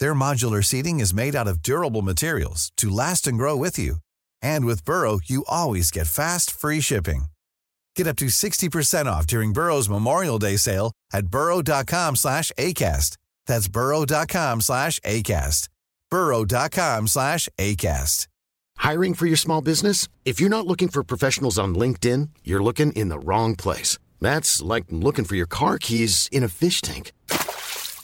Their modular seating is made out of durable materials to last and grow with you. And with Burrow, you always get fast, free shipping. Get up to 60% off during Burrow's Memorial Day sale at burrow.com slash ACAST. That's burrow.com slash ACAST. burrow.com slash ACAST. Hiring for your small business? If you're not looking for professionals on LinkedIn, you're looking in the wrong place. That's like looking for your car keys in a fish tank.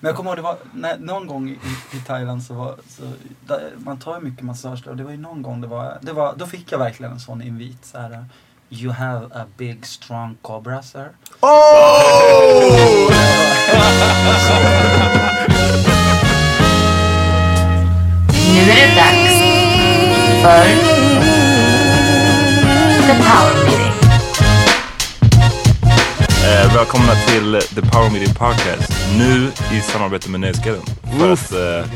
Men jag kommer ihåg, det var när, någon gång i, i Thailand så var, så, där, man tar ju mycket massage där, och det var ju någon gång det var, det var, då fick jag verkligen en sån invit så här. You have a big strong cobra sir. Oh! Nu är det dags för The Power Meeting. Eh, välkomna till The Power Meeting Podcast. Nu i samarbete med Nöjesguiden. För att eh,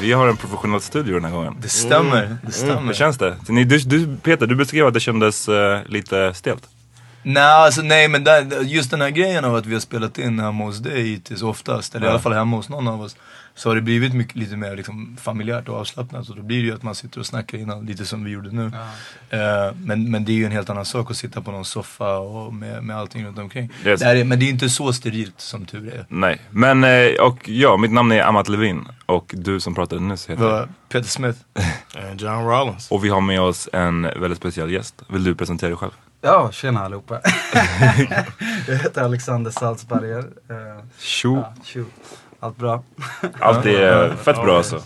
vi har en professionell studio den här gången. Det stämmer, det stämmer. Hur känns det? Ni, du, du, Peter, du beskrev att det kändes eh, lite stelt. Nej, alltså, nej men där, just den här grejen av att vi har spelat in hemma hos dig hittills oftast, eller i alla fall hemma hos någon av oss. Så har det blivit mycket, lite mer liksom, familjärt och avslappnat. Så då blir det ju att man sitter och snackar innan, lite som vi gjorde nu. Eh, men, men det är ju en helt annan sak att sitta på någon soffa och med, med allting runt omkring. Yes. Det är, men det är inte så sterilt som tur är. Nej, men eh, och ja, mitt namn är Amat Levin och du som pratade nyss heter Peter Smith. And John Rollins. Och vi har med oss en väldigt speciell gäst. Vill du presentera dig själv? Ja, tjena allihopa. jag heter Alexander Salzberger. Uh, Tjo! ja, tjo. Allt bra? Allt är fett bra alltså.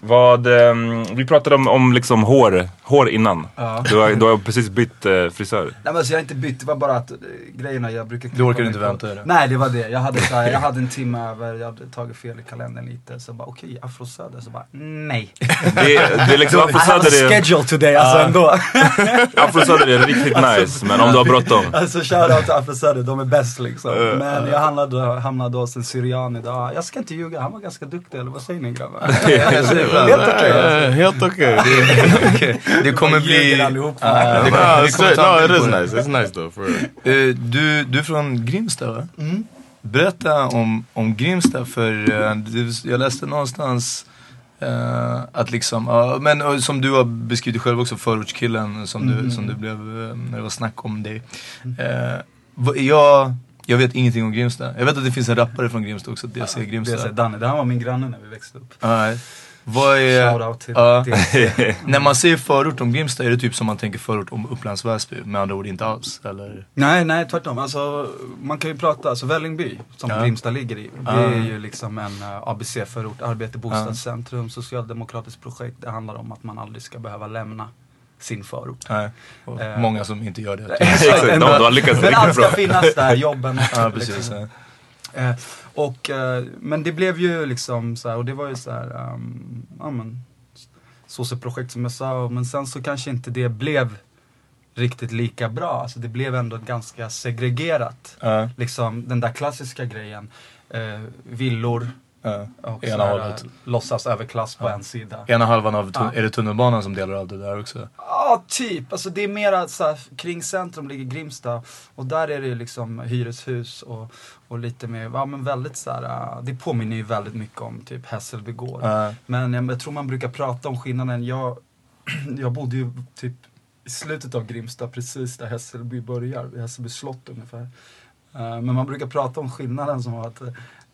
Vad, ehm, vi pratade om, om liksom hår, hår innan. Ja. Du, har, du har precis bytt eh, frisör. Nej men alltså jag har inte bytt, det var bara att eh, grejerna jag brukar Du orkar klippa inte vänta, eller? Nej det var det, jag hade, så här, jag hade en timme över, jag hade tagit fel i kalendern lite. Så bara okej, Afro Söder, så bara nej. Det, det är liksom, Afro I have a Söder är, schedule today alltså ändå. Afro Söder är riktigt nice, men om du har bråttom. Alltså shoutout till Afro Söder, de är bäst liksom. Men jag hamnade, hamnade hos en syrian idag. Jag ska inte ljuga, han var ganska duktig eller vad säger ni grabbar? Helt okej. Uh, helt okej. Det kommer bli... ljuger allihopa. Ja, det No, kommer, vi it's, kommer ta no, en it bild is på det. nice. It's nice though. For real. Eh, du, du är från Grimsta va? Berätta om, om Grimsta för eh, det- jag läste någonstans eh, att liksom, ja, men och som du har beskrivit själv också, förortskillen som, du, som du blev eh, när det var snack om dig. Eh, vad- jag, Jag vet ingenting om Grimsta. Jag vet att det finns en rappare från Grimsta också, DC Grimsta. Det är Danne, det här var min granne när vi växte upp. Ja, vad är... Shoutout till. DC. När man säger förort om Grimsta, är det typ som man tänker förort om Upplands Väsby? Med andra ord inte alls, eller? Nej, nej tvärtom. Alltså, man kan ju prata, alltså Vällingby som Ja. Grimsta ligger i. Det är ju liksom en uh, ABC-förort, arbete, bostadscentrum, socialdemokratiskt projekt. Det handlar om att man aldrig ska behöva lämna sin förort. Nej. Och Eh. Många som inte gör det. Exakt, de, de har lyckats Men allt ska finnas där, jobben Ja, precis. liksom. ja. Eh, och, eh, men det blev ju liksom så här, och det var ju så här, um, ja men, projekt som jag sa, men sen så kanske inte det blev riktigt lika bra. Alltså det blev ändå ganska segregerat. Ja, Liksom den där klassiska grejen, eh, villor ja. och Ena här, hållet. låtsas överklass på Ja. en sida. Ena halvan av, Ja. är det tunnelbanan som delar av det där också? Ja, typ. Alltså det är mera så här, kring centrum ligger Grimsta och där är det liksom hyreshus och, och lite mer, ja men väldigt så här, äh, det påminner ju väldigt mycket om typ Hässelby gård. Ja. Men jag, jag tror man brukar prata om skillnaden, jag, jag bodde ju typ i slutet av Grimsta precis där Hässelby börjar, vid Hässelby slott ungefär. Eh, men man brukar prata om skillnaden som var att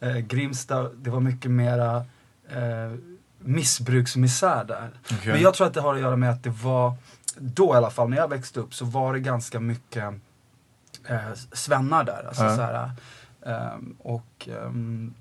uh, Grimsta, det var mycket mera uh, missbruksmisär där. Okej. Men jag tror att det har att göra med att det var, då i alla fall när jag växte upp så var det ganska mycket eh, svennar där. Alltså, Ja. så här, ehm, och ehm,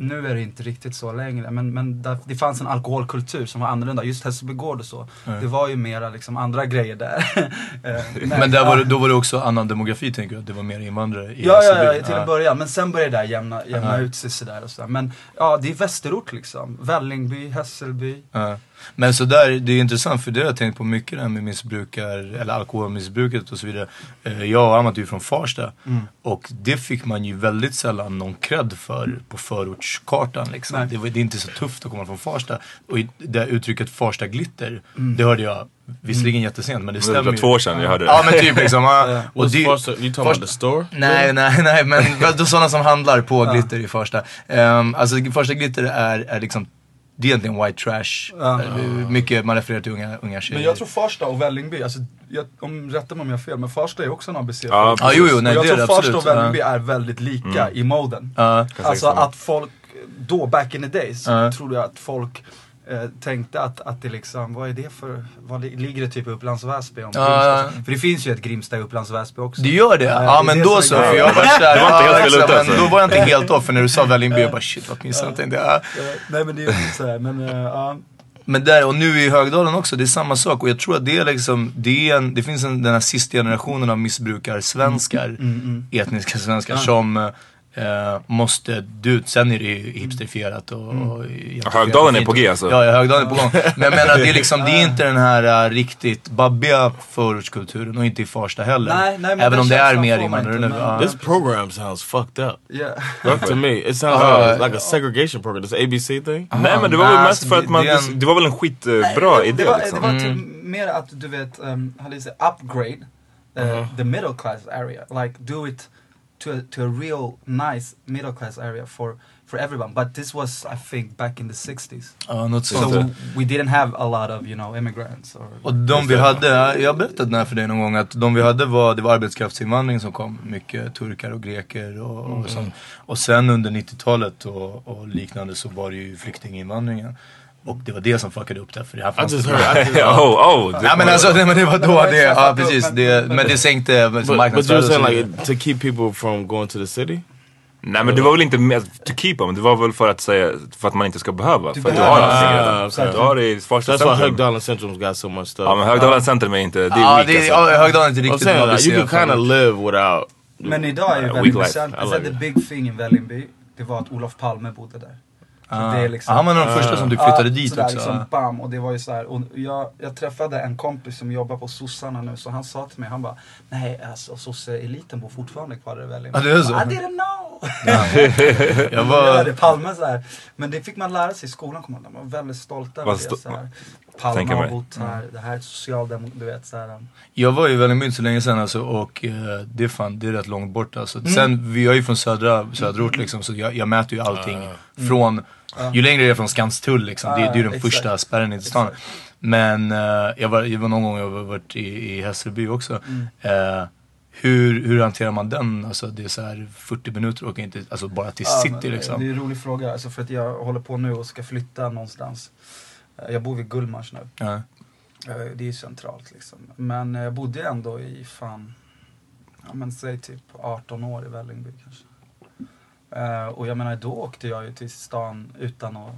nu är det inte riktigt så längre. Men, men där, det fanns en alkoholkultur som var annorlunda. Just Hässelby gård och så. Ja. Det var ju mera liksom andra grejer där. Eh, Men där var det, då var det också annan demografi tänker du? Det var mer invandrare i Ja, ja, ja, till en början. Men sen började det där jämna, jämna ut sig sådär och sådär. Men ja, det är västerort liksom. Vällingby, Hässelby. Men så där, det är intressant för det har jag tänkt på mycket det här med missbrukar, eller alkoholmissbruket och så vidare. Eh, Jag och Amat är ju från Farsta och det fick man ju väldigt sällan någon cred för på förortskartan liksom. Det, var, det är inte så tufft att komma från Farsta. Och det här uttrycket Farsta glitter, det hörde jag visserligen jättesent men det Det stämmer var ju. två år sedan jag hörde det. Ja men typ liksom. ja. Och What's det, Foster? You talking about the store? Nej, nej, nej, men då sådana som handlar på glitter i första. Um, alltså första glitter är, är liksom, det är egentligen white trash. Eh, Mycket, man refererar till unga, unga tjejer. Men jag tror Farsta och Vällingby, alltså, jag, om, rätta mig om jag har fel, men Farsta är också en ABC. Ja, Ja, jo, jo, nej och jag det tror det Farsta absolut. och Vällingby Ja. är väldigt lika i moden. Ja. Alltså att folk, då back in the days, Ja. trodde jag att folk eh, tänkte att, att det liksom, vad är det för, vad li- ligger det typ i Upplands Väsby om Ja. Grimsta? För det finns ju ett Grimsta i Upplands Väsby också. Det gör det? Ja, är men det då så. För jag var såhär, Det var inte ja, helt fel ute, men alltså. Då var jag inte helt off. För när du sa Vällingby, jag bara shit vad pinsamt. tänkte jag. Ja. Eh, Nej men det är ju såhär, men eh, ja. Men där, och nu i Högdalen också, det är samma sak. Och jag tror att det är liksom, det, är en, det finns en, den här sista generationen av missbrukar-svenskar, etniska svenskar, som eh, måste dö ut. Sen är det ju hipsterifierat och, och Ja, Högdalen är på G, alltså. Ja, ja, Högdalen är på gång. Men jag menar, det är liksom, det är inte den här uh, riktigt babbiga förortskulturen och inte i Farsta heller. Nej, nej, men Även om det är mer invandrare nu. This program sounds fucked up. Yeah. to me, it sounds Uh, like, like a segregation program. This ABC thing. Nej men det var väl Nej, mest för att man, det det, en- det var väl en skitbra idé det var, liksom. Det var typ mer att du vet, um, how do you say, upgrade uh, the middle class area. Like do it to a, to a real nice middle class area for, for everyone. But this was I think back in the 60s. Ja, något So sånt. we didn't have a lot of you know immigrants. Or, Och de vi hade, jag har berättat den här för dig någon gång, att de vi hade var, det var arbetskraftsinvandring som kom. Mycket turkar och greker och, och sånt. Och sen under 90-talet och, och liknande så var det ju flyktinginvandringen. Och det var det som fuckade upp det, för det här I fanns just det- oh, oh. Ja men alltså, nej, men det var då det, ja Men- precis, det, men det sänkte but marknadsvärdet. och saying så like to keep people from going to the city. Nej men det var väl inte med to keep them, det var väl för att säga, för att man inte ska behöva. Du för att du har Ah, redan. okay. Du har det i Farsta That's why centrum. Högdalen Centrum's got so much stuff. Ja men Högdalen centrum är inte, det är weak det, alltså. ja, Högdalen är inte I'm riktigt saying like, you can kind of live without. Men idag är ju Uh, väldigt Alltså, the big thing i Vällingby, det var att Olof Palme bodde där. Ah. det är liksom, Han var en av de första som du flyttade dit sådär, också. Liksom, bam, och det var ju så här, och jag, jag träffade en kompis som jobbar på sossarna nu, så han sa till mig, han bara Nej alltså sosse-eliten bor fortfarande kvar i Vällingby. Ja, det är så? I didn't know! Jag Jag var, det, Palme så här. Men det fick man lära sig i skolan, kommer man, man var väldigt stolt över det. sto- Så här. Palme har bott här, det här är socialdemok, du vet så här. jag var i Vällingby så länge sedan alltså, och eh, det, är fan, det är rätt långt bort alltså. Sen, vi är ju från södra, söderort liksom, så jag, jag mäter ju allting från, ju längre det är från Skanstull liksom, det, det är ju den exakt. första spärren in till stan. Men eh, jag, var, jag var någon gång jag har varit i, i Hässelby också. Eh, Hur, hur hanterar man den? Alltså det är så här 40 minuter och inte, alltså bara till Ja, city liksom. Det är en rolig fråga, alltså för att jag håller på nu och ska flytta någonstans. Eh, Jag bor vid Gullmars nu. Ja. Det är ju centralt liksom. Men jag bodde ändå i fan, ja men säg typ 18 år i Vällingby kanske. Eh, Och jag menar då åkte jag ju till stan utan att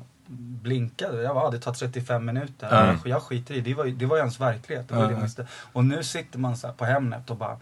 blinka. Jag var, det tar 35 minuter. Ja. Jag skiter i det. Var, det var ju ens verklighet. Det var Ja. det och nu sitter man så på Hemnet och bara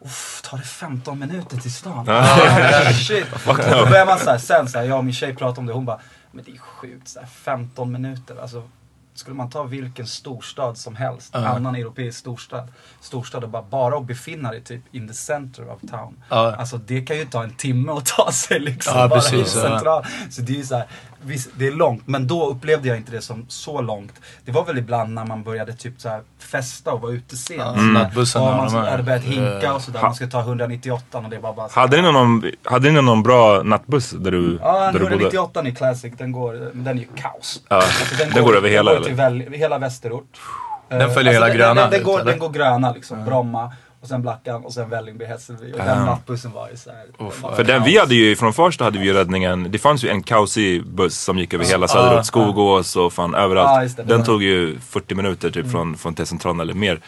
Uff, tar det 15 minuter till stan? Ah, shit. Och då börjar man så här, sen så här, jag och min tjej pratade om det, hon bara Men det är sjukt, så här, 15 minuter. Alltså, skulle man ta vilken storstad som helst, Ja. annan europeisk storstad, storstad och bara, bara att befinna dig typ in the center of town. Ja. Alltså det kan ju ta en timme att ta sig liksom. Ja, bara precis, central. Så det är ju så här, visst, det är långt, men då upplevde jag inte det som så långt. Det var väl ibland när man började typ så här festa och vara ute sent. Ja, Så där. nattbussarna Ja, och man hade börjat hinka Eh, och sådär. Man ska ta 198 och det var bara så Hade ni någon, hade ni någon bra nattbuss där du, Ja, där du bodde? 198 är classic, den går, den är ju kaos. Ja, Alltså, den går över hela, den går till väl, hela västerort. Den följer hela den, gröna Den, den, ut, går, den går gröna liksom, Bromma. Och sen Blackan och sen Vällingby, Hässelby. Och den nattbussen var ju såhär. För den vi hade ju, från Farsta hade vi ju räddningen, det fanns ju en kaosig buss som gick över hela söderort, Skogås och fan överallt. det, den tog ju 40 minuter typ från, från T-centralen eller mer.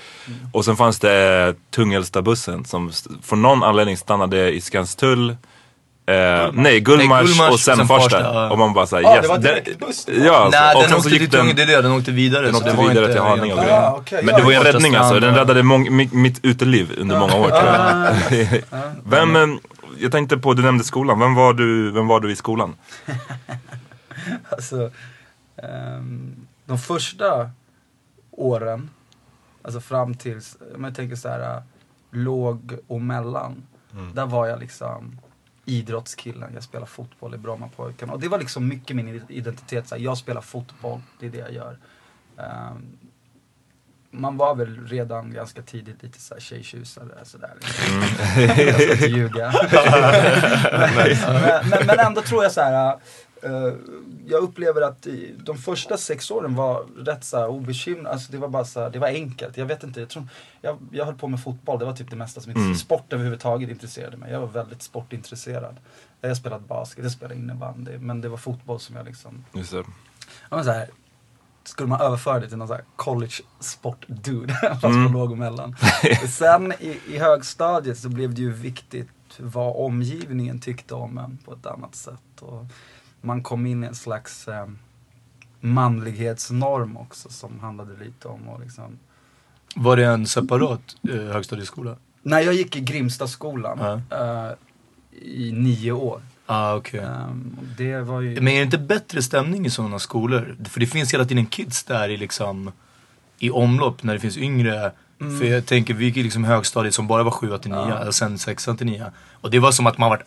Och sen fanns det Tungelsta-bussen som st- från någon anledning stannade i Skanstull. Eh, nej, Gullmars, Gullmars och sen sen Farsta. Ja. Och man bara såhär Ja, yes. det var den- direktbuss. Ja, Nej, och den åkte så till Tunga, den, det är det, den åkte vidare. den så åkte det var vidare inte till Haninge och egentligen- grejer. Ja, okej, Men ja, det var en räddning alltså, stan, den räddade mång, mitt, uteliv under många år tror jag. Vem, eh, jag tänkte på, du nämnde skolan, vem var du, vem var du i skolan? Alltså, ehm, de första åren, alltså fram tills, om jag tänker så här låg och mellan. Där var jag liksom idrottskillen. Jag spelar fotboll i Brommapojkarna. Och det var liksom mycket min identitet. Så här, jag spelar fotboll, det är det jag gör. Ehm, man var väl redan ganska tidigt lite såhär tjejtjusare sådär. jag ska inte ljuga. men, men, men ändå tror jag så här. Eh, jag upplever att de första sex åren var rätt så obekymrade. Alltså det var bara så här, det var enkelt. Jag vet inte, jag, tror, jag, jag höll på med fotboll. Det var typ det mesta som intresserade Sport överhuvudtaget intresserade mig. Jag var väldigt sportintresserad. Jag spelat basket, jag spelade innebandy. Men det var fotboll som jag liksom Just det. Ja, men så här, skulle man överföra det till någon så här college sport dude, fast på låg och mellan. Sen i, i högstadiet så blev det ju viktigt vad omgivningen tyckte om en på ett annat sätt. Och man kom in i en slags eh, manlighetsnorm också som handlade lite om att liksom Var det en separat eh, högstadieskola? När jag gick i Grimstaskolan eh, i nio år. Ah, okej. ehm, det var ju... Men är det inte bättre stämning i sådana skolor? För det finns hela tiden kids där i liksom i omlopp när det finns yngre. Mm. För jag tänker, vi gick i liksom högstadiet som bara var 7 till 9 och sen 6 till 9 Och det var som att man var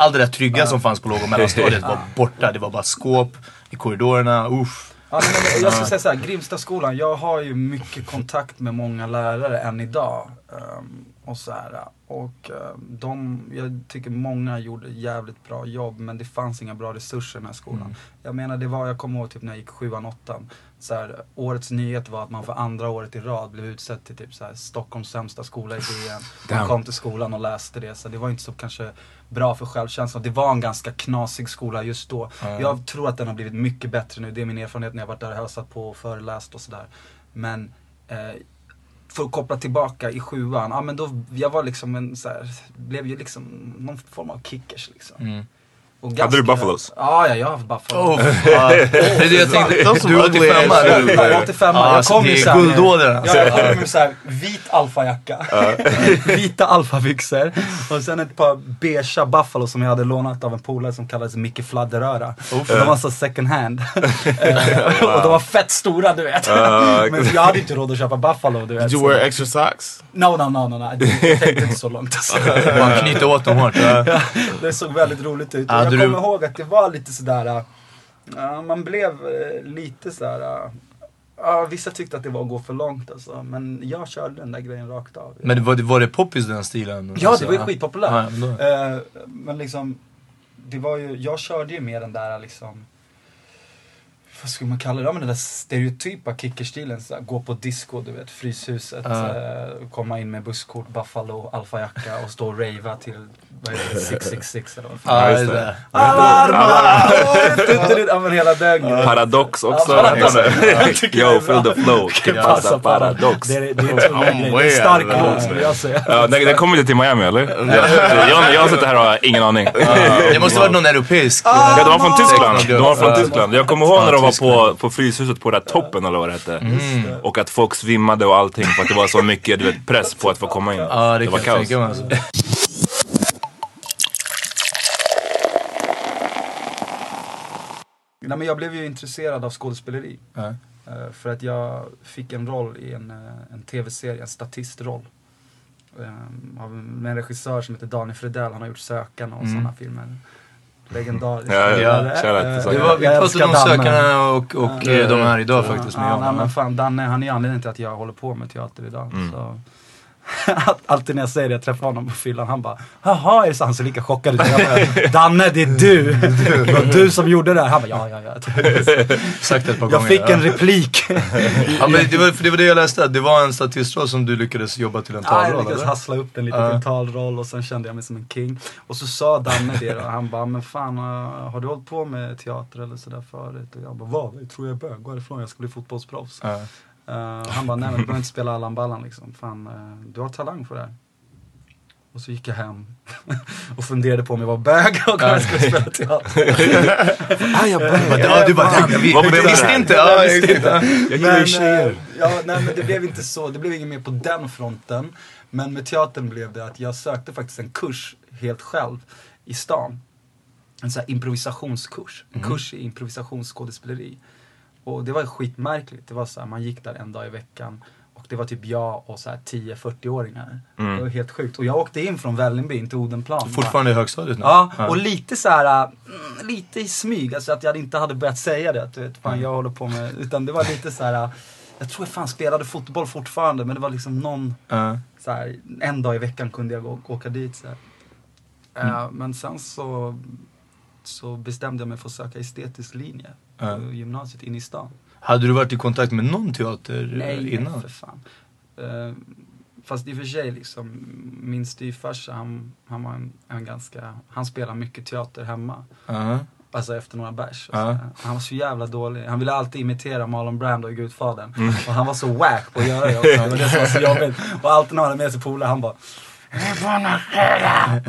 Allt det där trygga som fanns på låg och mellanstadiet var borta. Det var bara skåp i korridorerna, uff. Ja, men jag ska säga såhär, Grimstaskolan, jag har ju mycket kontakt med många lärare än idag. Ehm, och så här, och ehm, de, jag tycker många gjorde jävligt bra jobb men det fanns inga bra resurser i den här skolan. Jag menar det var, jag kommer ihåg typ när jag gick sjuan, åttan. Så här, årets nyhet var att man för andra året i rad blev utsedd till typ så här, Stockholms sämsta skola i DN. Man kom till skolan och läste det så det var inte så kanske bra för självkänslan. Det var en ganska knasig skola just då. Jag tror att den har blivit mycket bättre nu. Det är min erfarenhet när jag varit där och hälsat på och föreläst och sådär. Men eh, för att koppla tillbaka i sjuan, ja men då, jag var liksom en så här, blev ju liksom någon form av kickers liksom. Och Hade du Buffalos? Ja, ja, jag har haft Buffalo. Oh. Det är det jag tänkte. Du är ugly 85 ass eller? Ja, 85 Ja, jag alltså, kom ju är så här med- alltså. Ja, jag med så här vit alfajacka. Vita alfabyxor. Och sen ett par beigea Buffalo som jag hade lånat av en polare som kallades Micke Fladderöra. Och de var så second hand. Och de var fett stora du vet. Men jag hade inte råd att köpa Buffalo du vet. Did you så- wear extra socks? No, no, no, no, no. Jag tänkte inte så långt. Alltså. Man knyter åt dem hårt. Det såg väldigt roligt ut. Jag du- kommer ihåg att det var lite sådär, äh, man blev äh, lite sådär, äh, ja, vissa tyckte att det var att gå för långt alltså. Men jag körde den där grejen rakt av. Men var, det- var det poppis den stilen? ja, Alltså, det var ju skitpopulärt. Ja, men Eh, men liksom, det var ju, jag körde ju mer den där liksom vad ska man kalla det? Ja, men den där stereotypa kickerstilen. Så gå på disco, du vet, Fryshuset. Eh, komma in med busskort, Buffalo, alfajacka och stå och ravea till vad är det, 666 eller vad fan. Ja, just det. Alarma! Ja, men hela den. Paradox också. Ja, paradox. Yo, feel the flow. Que pasa paradox. Det är, är stark låt skulle jag säga. Ja, den, den kommer inte till Miami eller? Jag, jag sitter här och har ingen aning. Det måste varit någon europeisk. Ja, de var från Tyskland. Säkert. De var från. Tyskland. Jag kommer ihåg när de Ja, var på, på Fryshuset på det där toppen eller vad det hette. Och att folk svimmade och allting för att det var så mycket du vet, press på att få komma in. Ja, det, det var kaos. tänka mig. Alltså. Nej, men jag blev ju intresserad av skådespeleri. Eh, För att jag fick en roll i en, eh, en tv-serie, en statistroll. Av med en regissör som heter Daniel Fredell, han har gjort Sökarna och sådana filmer. Legendariskt. Ja, ja, Eh, Sökarna. Det var, vi jag pratade om. Sökarna och, och Ja. eh, de här idag faktiskt med Ja, men fan, Danne, han är anledningen till att jag håller på med teater idag. Mm. Så. Alltid när jag säger det, jag träffar honom på fyllan, han bara Jaha, är det så? Han ser lika chockad ut. Jag bara, Danne, det är du! Det var du som gjorde det här. Han bara, ja, ja, ja. Sagt ett par Jag gånger. fick ja. en replik. Ja, men det, var, det var det jag läste, det var en statistroll som du lyckades jobba till en Ja, jag talroll lyckades eller? hassla upp den lite till en talroll och sen kände jag mig som en king. Och så sa Danne det och han bara, men fan har du hållit på med teater eller sådär förut? Och jag bara, vad? Jag tror jag är bög, gå härifrån, jag ska bli fotbollsproffs. Eh, han bara, nej men du behöver inte spela Allan Ballan liksom. Fan, eh, du har talang för det här. Och så gick jag hem och funderade på om jag var bög och om jag skulle spela teater. Ah, jag Ja, du- du bara, "Damn, jag jag betyder visste det här?" inte. Ja, jag visste inte. Jag gillar ju tjejer. eh, ja, nej, men det blev inte så. Det blev inget mer på den fronten. Men med teatern blev det att jag sökte faktiskt en kurs helt själv i stan. En sån här improvisationskurs. En kurs i improvisationsskådespeleri. Och det var skitmärkligt. Det var så här, man gick där en dag i veckan. Och det var typ jag och så här 10-40-åringar. Mm. Det var helt sjukt. Och jag åkte in från Vällingby, in till Odenplan. Fortfarande i högstadiet nu? Ja, och lite så här, mm, lite i smyg. Alltså att jag inte hade börjat säga det. Att, du vet, fan jag håller på med, utan det var lite så här. Jag tror jag fan spelade fotboll fortfarande men det var liksom någon, Ja. så här, en dag i veckan kunde jag gå, åka dit. Så här. Eh, men sen så, så bestämde jag mig för att söka estetisk linje Ja. gymnasiet inne i stan. Hade du varit i kontakt med någon teater Nej, innan? nej för fan. Eh, fast i och för sig liksom, min styvfarsa han, han var en, en ganska, han spelar mycket teater hemma. Ja. Alltså efter några bärs. sådär. Han var så jävla dålig. Han ville alltid imitera Marlon Brando i Gudfadern. Mm. Och han var så wack på att göra det också. Det var det som var så jobbigt. Och alltid när han hade med sig polare han bara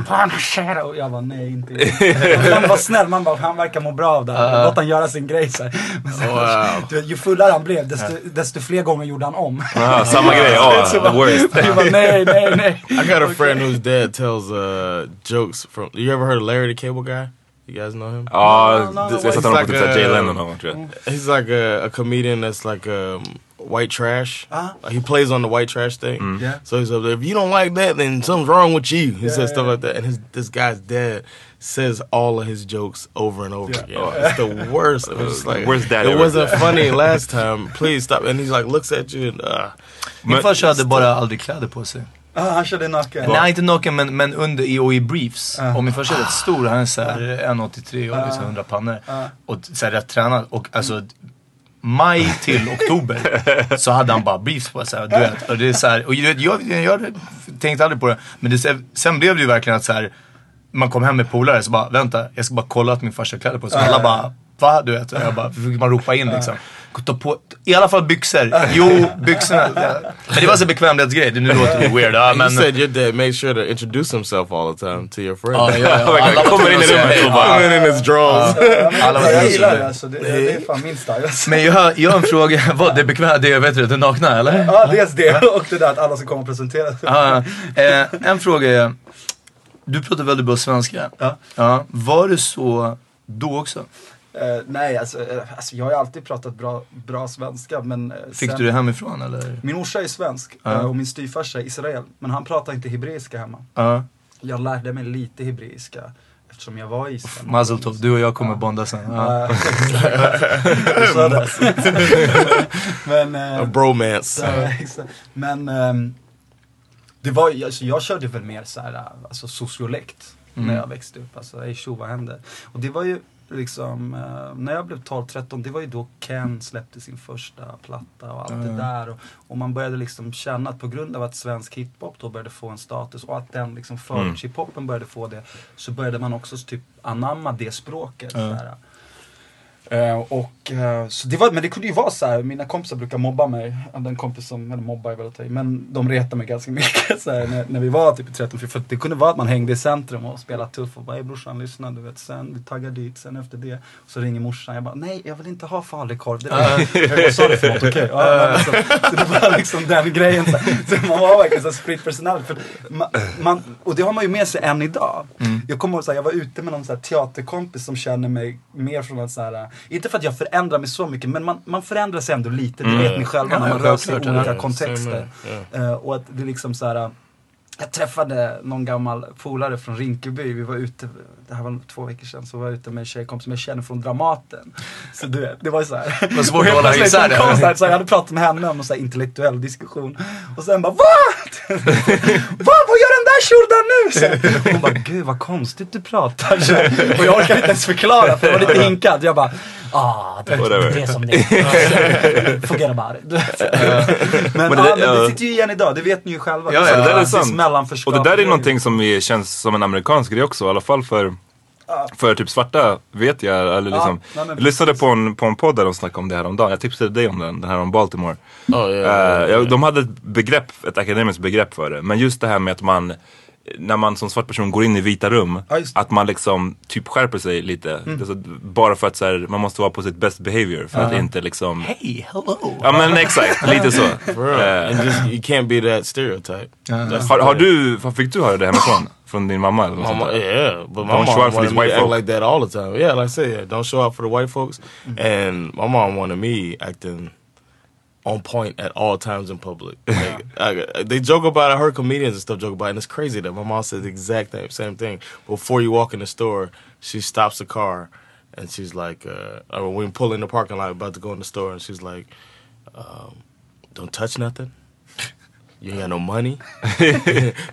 Buonasera. Och jag bara nej inte Han var snäll, man bara han verkar må bra av det här. Låt han göra sin grej så här. Men så, Wow. du Ju fullare han blev desto, desto fler gånger gjorde han om. Ah, samma grej, Så the bara- worst. Jag bara nej, nej, nej. I got a friend whose dad tells uh, jokes from. You ever heard of Larry the Cable Guy? You guys know him? Ja, No, no, no, jag satte honom på typ Jay Leno någon gång tror jag. He's like a, a comedian that's like um, white trash. Uh-huh. Like, he plays on the white trash thing. Yeah. So he's up there. If you don't like that, then something's wrong with you. He Yeah, says stuff yeah. like that. And his this guy's dad says all of his jokes over and over Yeah. again. It's the worst. It was like Worst dad it ever. wasn't funny last time. Please stop. And he's like looks at you and uh, Min farsa hade bara aldrig kläder på sig. Ah, han körde naken. Nej, inte naken men, men under i, och i briefs. Ja. Och min farsa är rätt stor, han är såhär 1,83 och liksom 100 pannor. Ja. Och så här rätt tränad. Och alltså maj till oktober så hade han bara briefs på sig. Du vet. Och det är så här, och jag, jag, jag tänkte aldrig på det. Men det, sen blev det ju verkligen att så här, man kom hem med polare så bara, vänta, jag ska bara kolla att min farsa kläder på sig. Så alla bara, va? Du vet. Och jag bara, fick man ropa in liksom. Ta på, I alla fall byxor. Jo, byxorna. Men det var så bekvämlighetsgrej. Nu låter det weird. Ja, you men, said your dad made sure to introduce himself all the time to your friend. Ja, ja, ja. Alla Kommer in i rummet och bara- Coming in his drawers. Jag gillar det alltså. Det, är fan min style. Alltså. Men jag har, jag har en fråga. Vad, det bekväma, det vet du, det nakna eller? Ja, dels det och det där att alla ska komma och presentera sig. Ja, eh, en fråga är, du pratar väldigt bra svenska. Ja. Ja, var det så då också? Eh, nej, alltså, eh, alltså jag har ju alltid pratat bra, bra svenska men... eh, Fick sen- du det hemifrån eller? Min morsa är svensk Ja. eh, och min styvfarsa är Israel. Men han pratar inte hebreiska hemma. Ja. Jag lärde mig lite hebreiska eftersom jag var i Israel. Mazel tov, du och jag kommer bonda sen. Ja. Ja. Så. Men... eh, A bromance. Ja, exakt. Men ehm, det var, ju- alltså, jag körde väl mer så här, alltså sociolekt Mm. när jag växte upp. Alltså, ey tjo, vad händer? Och det var ju liksom, eh, när jag blev 12-13, det var ju då Ken släppte sin första platta och allt det där. Och, och man började liksom känna att på grund av att svensk hiphop då började få en status och att den liksom förortshiphopen började få det, så började man också typ anamma det språket. sådär. Eh, och, eh, så det var, men det kunde ju vara så här. mina kompisar brukar mobba mig. Jag hade en kompis som, eller mobbar är väl att ta men de retade mig ganska mycket så här, när, när vi var typ 13 för det kunde vara att man hängde i centrum och spelade tuff och bara "Hej brorsan lyssna du vet, sen vi taggar dit, sen efter det. Så ringer morsan, jag bara nej jag vill inte ha falukorv. Det var, vad sa du för något? Okej. Ja, men alltså, så det var liksom den grejen. Så, så man var verkligen så sprit personality. För man, man, och det har man ju med sig än idag. Jag kommer ihåg, så här, jag var ute med någon så här, teaterkompis som känner mig mer från att så här, inte för att jag förändrar mig så mycket, men man, man förändrar sig ändå lite. Det vet ni själva när man rör sig i olika kontexter. Eh, och att det liksom så här. Jag träffade någon gammal polare från Rinkeby. Vi var ute, det här var två veckor sedan, så var jag ute med en tjejkompis som jag känner från Dramaten. Så du vet, det var ju såhär. Det var svårt att hålla isär kom det. så här, så jag hade pratat med henne om så här intellektuell diskussion. Och sen bara VAT? Va? Vad gör tjurdan nu? Så. Hon bara, gud vad konstigt du pratar. Så. Och jag orkade inte ens förklara för jag var lite hinkad. Jag bara, ah, det, Whatever. det är som det är. Forget about it. Men, Men det- ja, men det sitter ju igen idag, det vet ni ju själva. Ja, är ja, det där är sant. Och det där är någonting som är, känns som en amerikansk grej också, i alla fall för för typ svarta vet jag, eller liksom, nej, men jag lyssnade på en, på en podd där de snackade om det här om dagen. Jag tipsade dig om den, den här om Baltimore. Oh, yeah, Eh, ja, de hade ett begrepp, ett akademiskt begrepp för det. Men just det här med att man, när man som svart person går in i vita rum, Ja, att man liksom typ skärper sig lite. Alltså, bara för att så här, man måste vara på sitt best behavior för att inte liksom... Hey, hello. Ja men exakt, lite så. For real. Eh, and just you can't be that stereotype. That's har, har du, vad fick du höra det hemifrån? Från din mamma eller något sånt Mama, yeah, but my Don't show mom out for wanted these white act like that all the time. Yeah, like I said, yeah, don't show out for the white folks. And my mom wanted me acting on point at all times in public. Like, I, they joke about it. I heard comedians and stuff joke about it, and it's crazy that my mom says the exact same, same thing. Before you walk in the store, she stops the car and she's like, uh, or when we pull in the parking lot, about to go in the store, and she's like, um, "Don't touch nothing." You ain't got no money.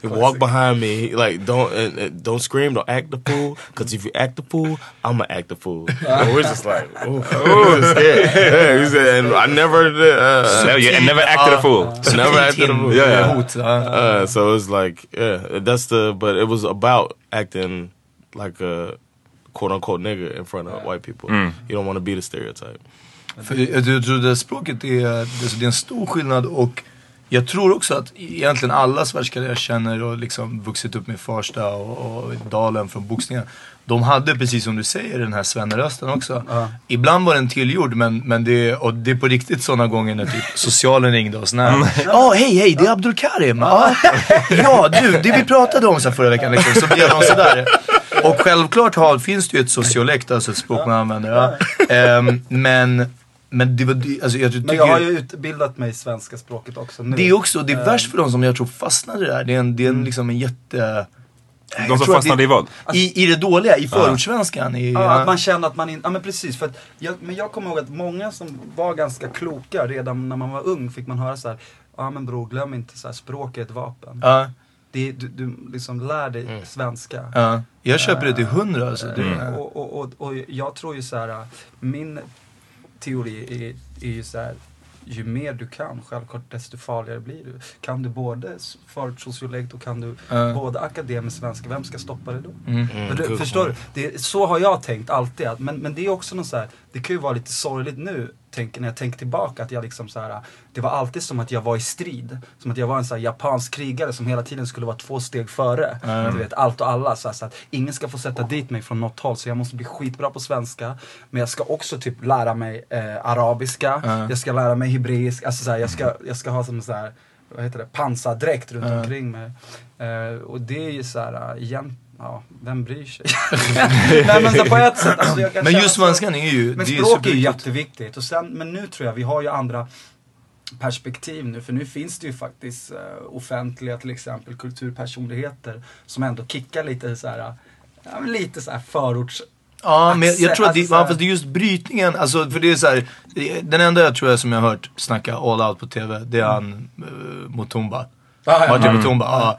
You walk behind me, like don't uh, uh, don't scream, don't act the fool. Because if you act the fool, I'ma act the fool. and we're just like, ooh, ooh scared. Yeah, he said, and I never, uh, No, you never acted a fool. never acted a fool. Yeah, yeah. Uh, so it's like, yeah, that's the. But it was about acting like a quote unquote nigger in front of white people. You don't want to be the stereotype. För jag jag tror det språket är, det är en stor skillnad och jag tror också att egentligen alla svenskar jag känner och liksom vuxit upp med Farsta och, och Dalen från boxningen. De hade precis som du säger den här svennerösten också. Ibland var den tillgjord men, men det, och det är på riktigt sådana gånger när typ socialen ringde sådär. Ja hej hej det är Abdul Karim. Ja, ja du det vi pratade om så förra veckan liksom. Så blev de sådär. Och självklart har, finns det ju ett sociolekt, alltså ett språk man använder. Ja. Ehm, men, men det var, alltså jag tycker... Men jag har ju utbildat mig i svenska språket också nu. Det är också, det är värst för de som jag tror fastnade där. Det är en, det är en, liksom en jätte... De som fastnade det- i vad? I, I det dåliga, i förortssvenskan. I, Ja, att man känner att man inte, ja men precis. För att jag, men jag kommer ihåg att många som var ganska kloka redan när man var ung fick man höra så här. Ja men bror glöm inte så här, språk är ett vapen. ja, Det, är- du, du liksom lär dig svenska. ja. Jag köper det till hundra alltså. Eh, Och, och, och, och jag tror ju så här, min teori är, är ju så här. Ju mer du kan, självklart desto farligare blir du. Kan du både förortssociolekt och kan du Ja. både akademisk svenska, vem ska stoppa dig då? Mm. Men du, förstår du? Det, så har jag tänkt alltid. Att, men, men det är också något så här, det kan ju vara lite sorgligt nu, tänk, när jag tänker tillbaka, att jag liksom så här, det var alltid som att jag var i strid. Som att jag var en så här japansk krigare som hela tiden skulle vara två steg före. Du vet, allt och alla. Så, här, så att ingen ska få sätta dit mig från något håll. Så jag måste bli skitbra på svenska. Men jag ska också typ lära mig eh, arabiska. Jag ska lära mig hebreisk. Alltså så här, jag, ska, jag ska ha som så här, vad heter det, pansardräkt runt omkring mig. Eh, och det är ju så här, uh, igen, ja, vem bryr sig? Nej men så på ett sätt. Alltså, jag kan Men just svenskan är ju... men språk är ju jätteviktigt. Och sen, men nu tror jag vi har ju andra perspektiv nu. För nu finns det ju faktiskt uh, offentliga till exempel kulturpersonligheter som ändå kickar lite så här, ja, lite så här förorts... Ja, men jag, tror att det, Alltså, ja, fast det är just brytningen, alltså för det är så här, den enda jag tror jag som jag har hört snacka all out på TV, det är han uh, Mutumba. Ja, ja. Att hon bara, ah.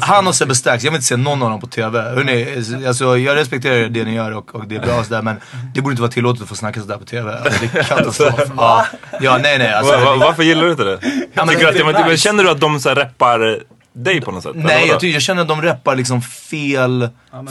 Han och Sebbe Stax, jag vill inte se någon av dem på TV. Hörrni, alltså, jag respekterar det ni gör och, och det är bra sådär men det borde inte vara tillåtet att få snacka sådär på TV. Alltså, det är katastrof. ja. ja, nej nej. Alltså, Va- va- varför gillar du inte det? men Tycker du att, men, men nice. känner du att de så här rappar dig på något sätt? Nej, jag, tycker, jag känner att de rappar liksom fel,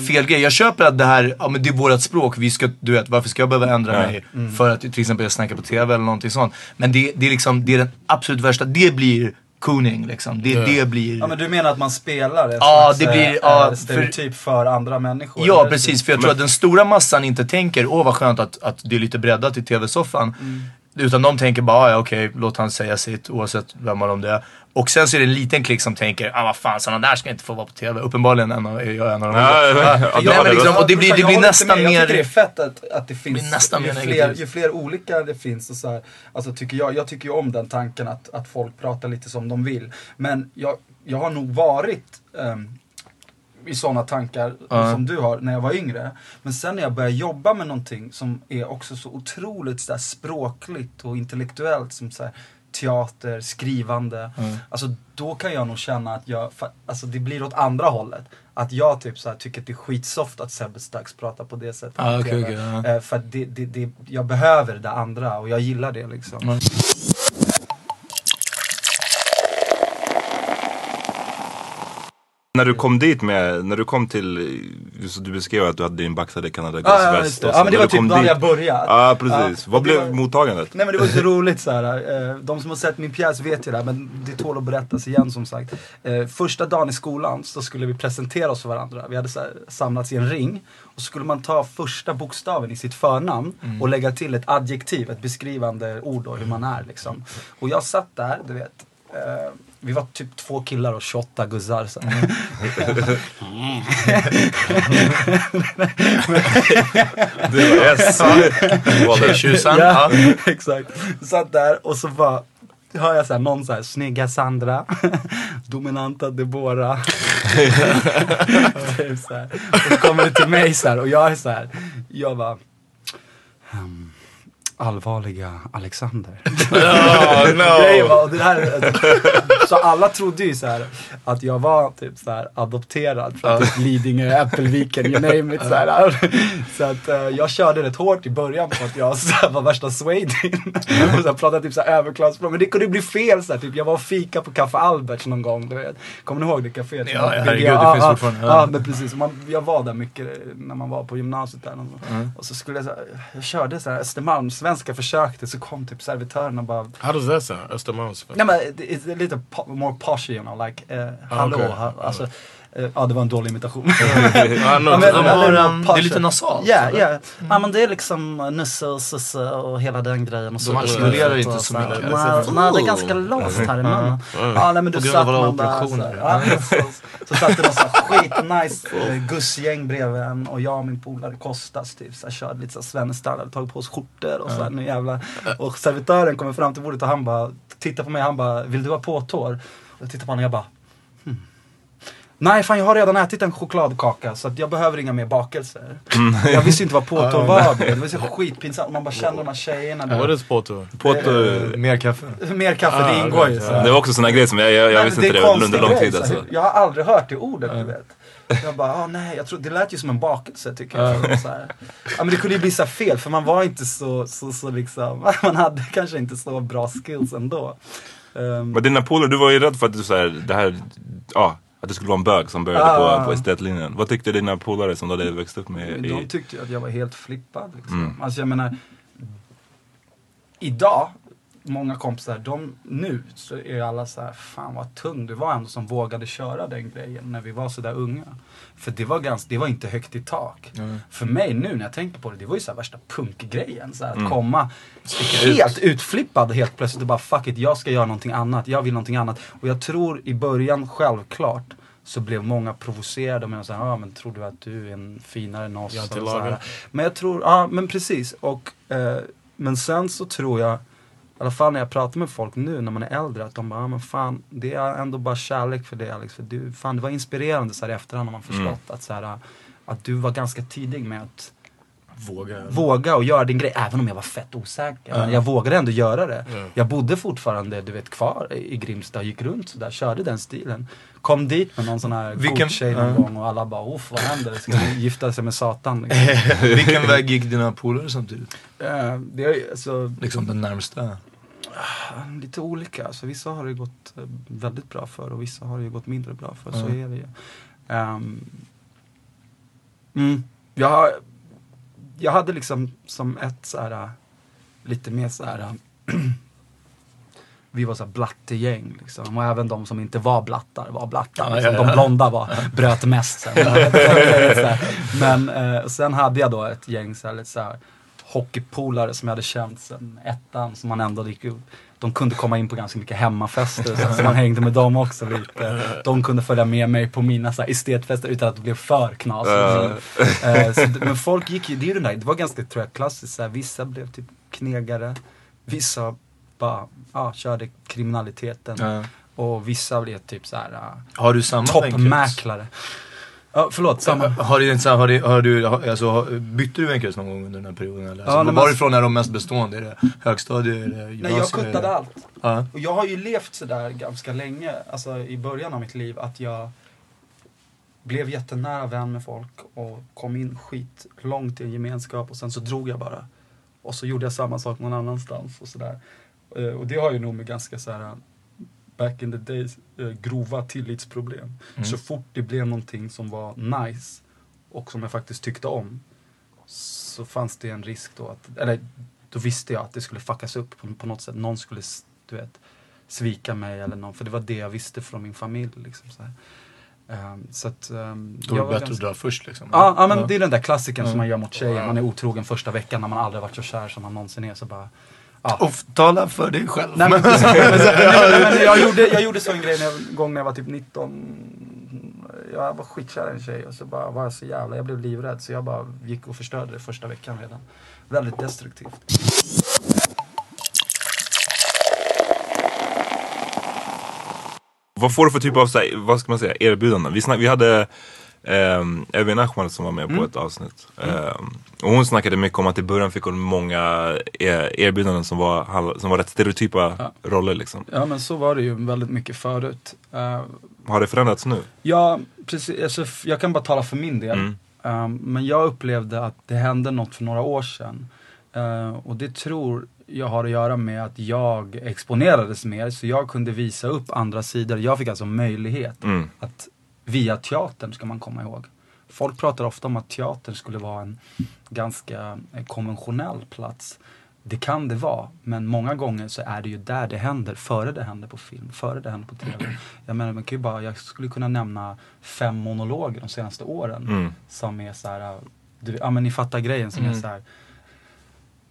fel grej. Jag köper att det här, ja men det är vårat språk, vi ska, du vet varför ska jag behöva ändra Ja. mig för att till exempel jag snackar på TV eller någonting sånt. Men det, det är liksom, det är den absolut värsta, det blir cooning liksom. Det, det blir... Ja men du menar att man spelar ett Ja, slags, det blir- eh, ja, eh, stereotyp för andra människor? Ja precis, för jag tror att den stora massan inte tänker, åh vad skönt att, att det är lite breddat i TV-soffan. Utan de tänker bara, "Ah, ja, okej, låt han säga sitt oavsett vem av dem det är. Och sen så är det en liten klick som tänker, ah vad fan, sådana där ska inte få vara på TV. Uppenbarligen en av, är jag en av dem. Ja, ja, ja, ja, men det- liksom, och det blir, det blir nästan med. Jag tycker det är mer... fett att, att det finns, nästan ju, mer fler, ju fler olika det finns och så här, alltså tycker jag, jag tycker ju om den tanken att, att folk pratar lite som de vill. Men jag, jag har nog varit ehm, i sådana tankar Ja. som du har när jag var yngre. Men sen när jag började jobba med någonting som är också så otroligt så språkligt och intellektuellt som så här, teater, skrivande. Alltså då kan jag nog känna att jag, alltså det blir åt andra hållet. Att jag typ så här, tycker att det är skitsoft att Sebbe Stax pratar på det sättet. Ah, okej, ja. Eh, För att det, det, det, jag behöver det andra och jag gillar det liksom. När du kom dit med, när du kom till, just du beskrev att du hade din baxade Canada Ja, ja, Ja, men det var typ då jag börjat. Ja precis. Vad blev var- mottagandet? Nej men det var så roligt så här. Eh, de som har sett min pjäs vet ju det här, men det tål att berättas igen som sagt. Eh, första dagen i skolan så skulle vi presentera oss för varandra. Vi hade så här, samlats i en ring. Och så skulle man ta första bokstaven i sitt förnamn Mm. och lägga till ett adjektiv, ett beskrivande ord då, hur man är liksom. Och jag satt där, du vet. Vi var typ två killar och 28 guzzar. Så. Yes. Tjejtjusan. Ja, Ja. exakt. Satt där och så bara hör jag så här, någon så här, snygga Sandra, dominanta Debora. typ så, här. och så kommer det till mig så här, och jag är så här, jag bara, ehm, allvarliga Alexander. Oh, no. Grejen var, och det här, så alla trodde ju så här att jag var typ så här adopterad från typ Lidingö, Äppelviken, you name it. Så, här. så att eh, jag körde rätt hårt i början på att jag så här, var värsta Swadin. och så här, pratade typ så här överklassspråk. Men det kunde bli fel så här, typ jag var och fika på Café Alberts någon gång. Du vet. Kommer ni ihåg det caféet? Ja, Jag- herregud, det ja, finns ja, fortfarande. Ja, men precis. Man, jag var där mycket när man var på gymnasiet där. Och så skulle jag, så här, jag körde så här Östermalm, svenska försökte, så kom typ servitören och bara How does that sound? Östermalms? Nej men det är lite po- more posh you know, like, eh, hallå, okej. ha, alltså, eh, ja det var en dålig imitation. Men- har en- posh. det är lite nasalt, Ja, eller? ja. Ja men det är liksom eh, Nusse och Susse och hela den grejen. Och så. De artikulerar Och inte så mycket. Nej, nej, det är ganska låst här i munnen. Ja nej men På du grund satt man bara så, ja, så, så satt det någon sån skitnice eh, gussgäng bredvid en och jag och min polare Kostas typ så här, körde lite svensk-style, hade tagit på oss skjortor och så här, nu jävlar. Och servitören kommer fram till bordet och han bara tittar på mig han bara, vill du ha påtår? Och jag tittar på honom och jag bara. Nej fan jag har redan ätit en chokladkaka så att jag behöver inga mer bakelser. Jag visste inte vad påtår var. Det var så skitpinsamt. Man bara kände de här tjejerna. du What vet. is Porto? Poto, Mer kaffe. Mer kaffe, det Ah, ingår ju. det var också såna grejer som jag, jag, jag visste inte är det under lång grej, tid så här. alltså. Jag har aldrig hört det ordet du vet. Jag bara, ah, nej, jag tror, det lät ju som en bakelse tycker jag. Så här. Ja, men det kunde ju bli så här fel för man var inte så, så, så liksom, man hade kanske inte så bra skills ändå. Um, Men dina polare, du var ju rädd för att du så här, det här, ja, att det skulle vara en bög som började Ah. på, på estetlinjen. Vad tyckte dina polare som du hade växt upp med? de I, tyckte ju att jag var helt flippad. Liksom. Mm. Alltså jag menar, idag, många kompisar, de, nu så är alla så här, fan vad tung du var ändå som vågade köra den grejen när vi var så där unga. För det var, ganska, det var inte högt i tak. För mig nu när jag tänker på det, det var ju så här värsta punkgrejen. Så här, Mm. Att komma helt utflippad helt plötsligt och bara fuck it, jag ska göra någonting annat, jag vill någonting annat. Och jag tror i början självklart så blev många provocerade och menade såhär, ja men tror du att du är en finare än oss? Jag. Men jag tror, ja men precis. Och, eh, men sen så tror jag, i alla fall när jag pratar med folk nu när man är äldre, att de bara, ja men fan, det är ändå bara kärlek för dig Alex. För du, fan det var inspirerande så här i efterhand när man förstått att, så här, att du var ganska tidig med att Våga. våga och göra din grej, även om jag var fett osäker. Men jag vågade ändå göra det. Jag bodde fortfarande, du vet, kvar i Grimsta, gick runt sådär, körde den stilen. Kom dit med någon sån här Vilken- god tjej någon ja. gång och alla bara, uff vad händer? Ska gifta sig med Satan? Liksom. Vilken väg gick dina polare samtidigt? Eh, det är alltså, Liksom den närmsta? Lite olika. Alltså, vissa har det gått eh, väldigt bra för och vissa har det gått mindre bra för. Så Mm. är det ju. Ehm, mm, jag, jag hade liksom som ett så här lite mer så här vi var så blattegäng liksom. Och även de som inte var blattar var blattar. Liksom. De blonda var, bröt mest sen. Så. Men eh, sen hade jag då ett gäng så här, lite så här, hockeypolare som jag hade känt sen ettan. Som man ändå gick upp. De kunde komma in på ganska mycket hemmafester. Så, så man hängde med dem också lite. De kunde följa med mig på mina så här, estetfester utan att det blev för knasigt. Eh, så, men folk gick ju, det är ju den där, det var ganska tror jag klassiskt. Så här, vissa blev typ knegare. Vissa bara, ja, körde kriminaliteten. Ja. Och vissa blev typ så här uh, Har du samma toppmäklare. Ja, förlåt, samma. Har du, har du, har du, alltså, bytte du vänkrets någon gång under den här perioden? Eller? Alltså, Ja, nej, men- varifrån är de mest bestående? Är det högstadie? Är det gymnasium? Nej, jag kuttade allt. Ja. Och jag har ju levt sådär ganska länge, alltså i början av mitt liv, att jag blev jättenära vän med folk och kom in skit långt i en gemenskap och sen så drog jag bara. Och så gjorde jag samma sak någon annanstans och sådär. Eh, Och det har ju nog med ganska såhär back in the days, eh, grova tillitsproblem. Så fort det blev någonting som var nice och som jag faktiskt tyckte om så fanns det en risk då att, eller då visste jag att det skulle fuckas upp på, på något sätt. Någon skulle, du vet, svika mig eller någon, för det var det jag visste från min familj. Liksom, så här. Ehm, så att, ehm, Då är det bättre ganska- att dra först liksom. Ja, ja men det är den där klassiken som Ja. man gör mot tjejen. Man är otrogen första veckan när man aldrig varit så kär som man någonsin är. Så bara, ja. Och tala för dig själv. Nej, men, jag, gjorde, jag gjorde så en grej när jag, en gång när jag var typ 19. Jag var skitkär i en tjej och så bara var jag så jävla, jag blev livrädd så jag bara gick och förstörde det första veckan redan. Väldigt destruktivt. Vad får du för typ av så här, vad ska man säga, erbjudanden? Vi, snack, vi hade um, Evin Ahmad som var med på ett avsnitt. Ehm, och hon snackade mycket om att i början fick hon många eh, erbjudanden som var, som var rätt stereotypa Ja. roller liksom. Ja men så var det ju väldigt mycket förut. Eh, Har det förändrats nu? Ja, precis. Alltså, jag kan bara tala för min del. Mm. Um, men jag upplevde att det hände något för några år sedan. Uh, och det tror jag har att göra med att jag exponerades mer, så jag kunde visa upp andra sidor. Jag fick alltså möjlighet Mm. att, via teatern ska man komma ihåg. Folk pratar ofta om att teatern skulle vara en ganska eh, konventionell plats. Det kan det vara, men många gånger så är det ju där det händer, före det händer på film, före det händer på TV. Jag menar, man kan ju bara, jag skulle kunna nämna fem monologer de senaste åren Mm. som är så här, du, ja men ni fattar grejen som är så här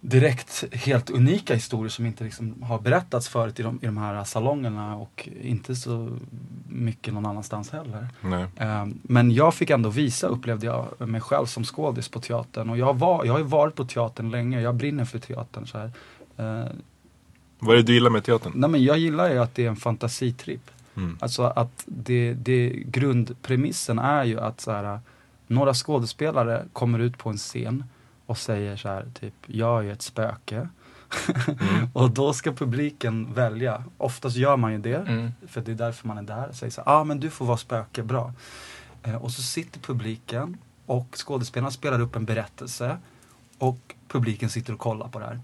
direkt helt unika historier som inte liksom har berättats förut i de, i de här salongerna och inte så mycket någon annanstans heller. Ehm, Men jag fick ändå visa, upplevde jag, mig själv som skådis på teatern. Och jag, var, jag har ju varit på teatern länge, jag brinner för teatern. Så här. Eh, Vad är det du gillar med teatern? Nej men jag gillar ju att det är en fantasitripp. Mm. Alltså att det, det, grundpremissen är ju att så här, några skådespelare kommer ut på en scen och säger så här, typ, jag är ett spöke. och då ska publiken välja. Oftast gör man ju det, Mm. för det är därför man är där. Säger så ja ah, men du får vara spöke, bra. Eh, och så sitter publiken och skådespelarna spelar upp en berättelse och publiken sitter och kollar på det här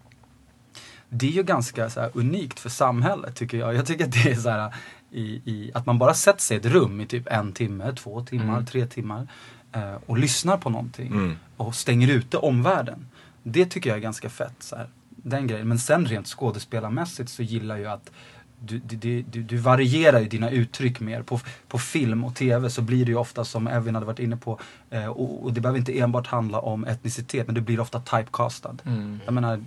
det är ju ganska så här, unikt för samhället tycker jag. Jag tycker att det är så här, i, i, att man bara sätter sig i ett rum i typ en timme, två timmar, Mm. tre timmar eh, och lyssnar på någonting Mm. och stänger ute omvärlden. Det tycker jag är ganska fett. Så här, den grejen. Men sen rent skådespelarmässigt så gillar jag att du, du, du, du, du varierar ju dina uttryck mer. På, på film och tv så blir det ju ofta som Evin hade varit inne på, eh, och, och det behöver inte enbart handla om etnicitet, men det blir ofta typecastad. Mm. Jag menar,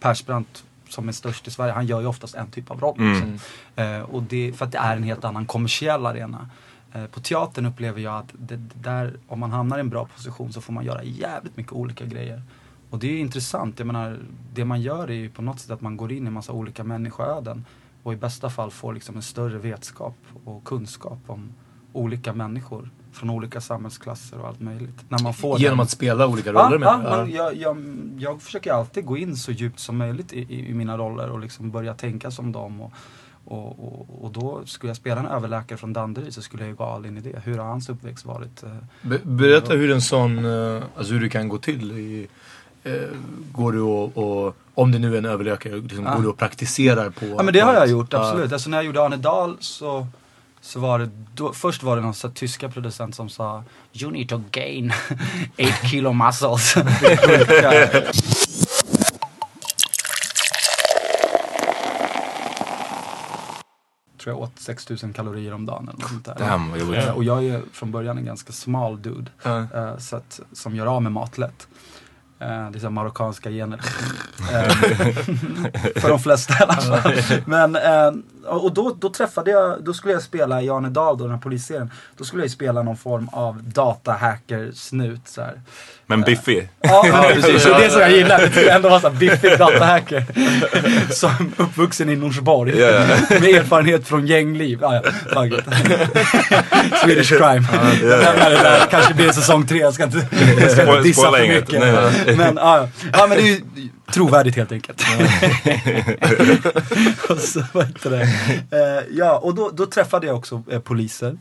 Persbrandt som är störst i Sverige, han gör ju oftast en typ av roll. Mm. liksom. Eh, och det, för att det är en helt annan kommersiell arena. Eh, på teatern upplever jag att det, där, om man hamnar i en bra position så får man göra jävligt mycket olika grejer. Och det är intressant, jag menar, det man gör är ju på något sätt att man går in i en massa olika människoöden. Och i bästa fall får liksom en större vetskap och kunskap om olika människor från olika samhällsklasser och allt möjligt. När man får Genom den- att spela olika roller ja, med det. men jag, jag, jag försöker alltid gå in så djupt som möjligt i, i, i mina roller och liksom börja tänka som dem. Och, och, och, och då skulle jag spela en överläkare från Danderyd så skulle jag ju gå all in i det. Hur har hans uppväxt varit? eh? Be- berätta hur en sån, eh, alltså hur det kan gå till. I, eh, går du och, och, om det nu är en överläkare, liksom, Ja. går du och praktiserar på? Ja men det har jag gjort, Ja. absolut. Alltså när jag gjorde Arne Dahl så, så var det, då, först var det någon så här, tyska producent som sa You need to gain 8 kilo muscles. Det är sjuka. Tror jag åt 6000 kalorier om dagen eller något sånt där. Damn, vad jobbigt. Eh, Och jag är från början en ganska smal dude. Eh, så att, som gör av med mat lätt. Eh, det är så här marockanska gener. För de flesta i alla fall. Men, och då, då träffade jag, då skulle jag spela i Dahl, då, den här polisserien. Då skulle jag ju spela någon form av datahacker-snut. Så här. Men biffig. Ja, ja precis. Det är det som jag gillar. Det skulle ändå vara så här biffig datahacker. Som uppvuxen i Norsborg. Ja. Med erfarenhet från gängliv. Ja, ja. Swedish crime. Jag lämnar det där. Kanske blir säsong tre. Jag ska inte, jag ska inte dissa för mycket. Nej, nej. Men, ja, ja. ja, men det är ju trovärdigt helt enkelt. och så, vad det? Eh, ja, och då, då träffade jag också eh, poliser.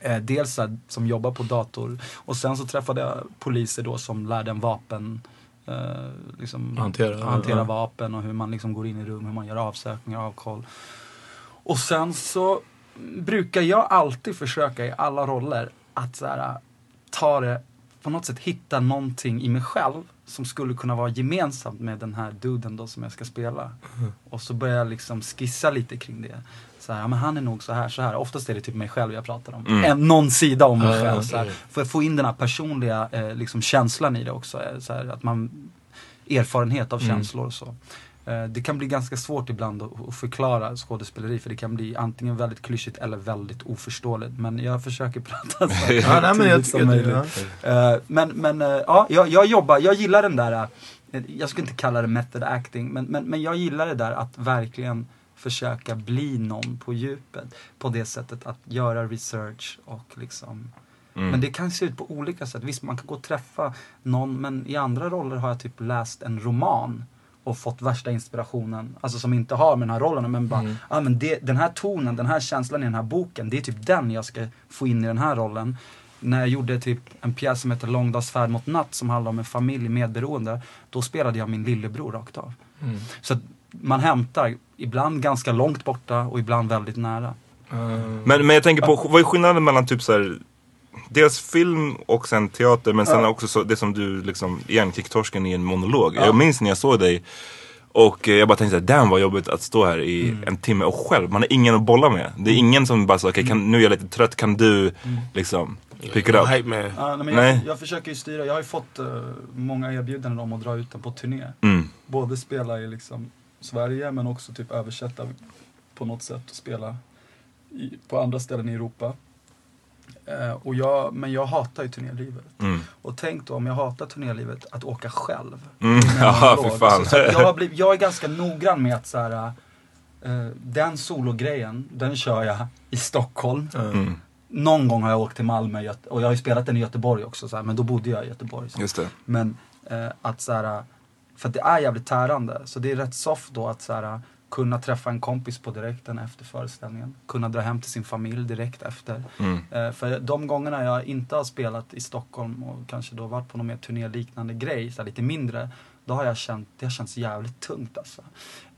Eh, dels här, som jobbar på dator och sen så träffade jag poliser då som lärde en vapen eh, liksom, Hantera, hantera ja. vapen och hur man liksom går in i rum, hur man gör avsökningar, avkoll. Och sen så brukar jag alltid försöka i alla roller att så här, ta det, på något sätt hitta någonting i mig själv som skulle kunna vara gemensamt med den här duden då som jag ska spela. Och så börjar jag liksom skissa lite kring det. Så här, ja, men han är nog så här, så här. Oftast är det typ mig själv jag pratar om. Mm. En, någon sida om mig själv. Så här, för att få in den här personliga eh, liksom, känslan i det också. Eh, Så här, att man, erfarenhet av känslor och så. Eh, Det kan bli ganska svårt ibland att förklara skådespeleri för det kan bli antingen väldigt klyschigt eller väldigt oförståeligt. Men jag försöker prata så Ja, nej, men jag som möjligt. det. Eh, Men, men eh, ja, jag, jag jobbar, jag gillar den där, jag skulle inte kalla det method acting, men, men, men jag gillar det där att verkligen försöka bli någon på djupet. På det sättet att göra research och liksom Mm. men det kan se ut på olika sätt. Visst, man kan gå och träffa någon, men i andra roller har jag typ läst en roman och fått värsta inspirationen. Alltså som inte har med den här rollen, men bara, ah, men det, den här tonen, den här känslan i den här boken, det är typ den jag ska få in i den här rollen. När jag gjorde typ en pjäs som heter Långdagsfärd mot natt som handlar om en familj medberoende, då spelade jag min lillebror rakt av. Så att man hämtar, ibland ganska långt borta och ibland väldigt nära. Men, men jag tänker på, vad är skillnaden mellan typ så här, dels film och sen teater men sen Ja. också så, det som du liksom, igen, Kicktorsken i en monolog. Jag minns när jag såg dig och eh, jag bara tänkte såhär, damn vad jobbigt att stå här i Mm. en timme och själv, man har ingen att bolla med. Det är ingen som bara säger, okej kan, nu är jag lite trött, kan du Mm. liksom pick it up? Hype man. Ja, nej, men Nej. jag, jag försöker ju styra, jag har ju fått eh, många erbjudanden om att dra ut den på turné. Mm. Både spela i liksom Sverige men också typ översätta på något sätt och spela i, på andra ställen i Europa. Eh, och jag, men jag hatar ju turnélivet. Mm. Och tänk då om jag hatar turnélivet, att åka själv. Mm. Ja, fy fan. Så, så jag, blivit, jag är ganska noggrann med att så här, eh, den sologrejen, den kör jag i Stockholm. Mm. Någon gång har jag åkt till Malmö och jag har ju spelat den i Göteborg också, så här, men då bodde jag i Göteborg. Just det. Men eh, att så här, för att det är jävligt tärande. Så det är rätt soft då att så här, kunna träffa en kompis på direkten efter föreställningen. Kunna dra hem till sin familj direkt efter. Mm. Eh, för de gångerna jag inte har spelat i Stockholm och kanske då varit på någon mer turnéliknande grej, så lite mindre. Då har jag känt, det har känts jävligt tungt alltså.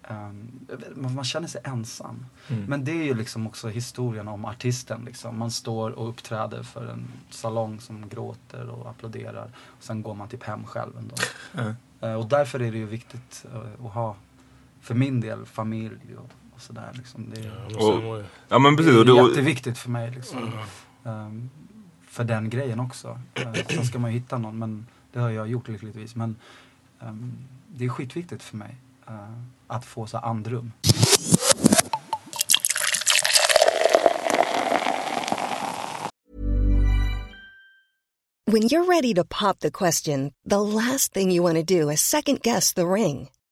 Ehm, man, man känner sig ensam. Men det är ju liksom också historien om artisten. Liksom. Man står och uppträder för en salong som gråter och applåderar. Och sen går man typ hem själv ändå. Eh, och därför är det ju viktigt eh, att ha, för min del, familj och, och sådär. Liksom. Det, Och-. Ja men precis. det är du, jätteviktigt för mig. Liksom. Ehm, för den grejen också. Uh, sen ska man ju hitta någon, men det har jag gjort lyckligtvis. Men ehm, det är skitviktigt för mig eh, att få så andrum. When you're ready to pop the question, the last thing you want to do is second guess the ring.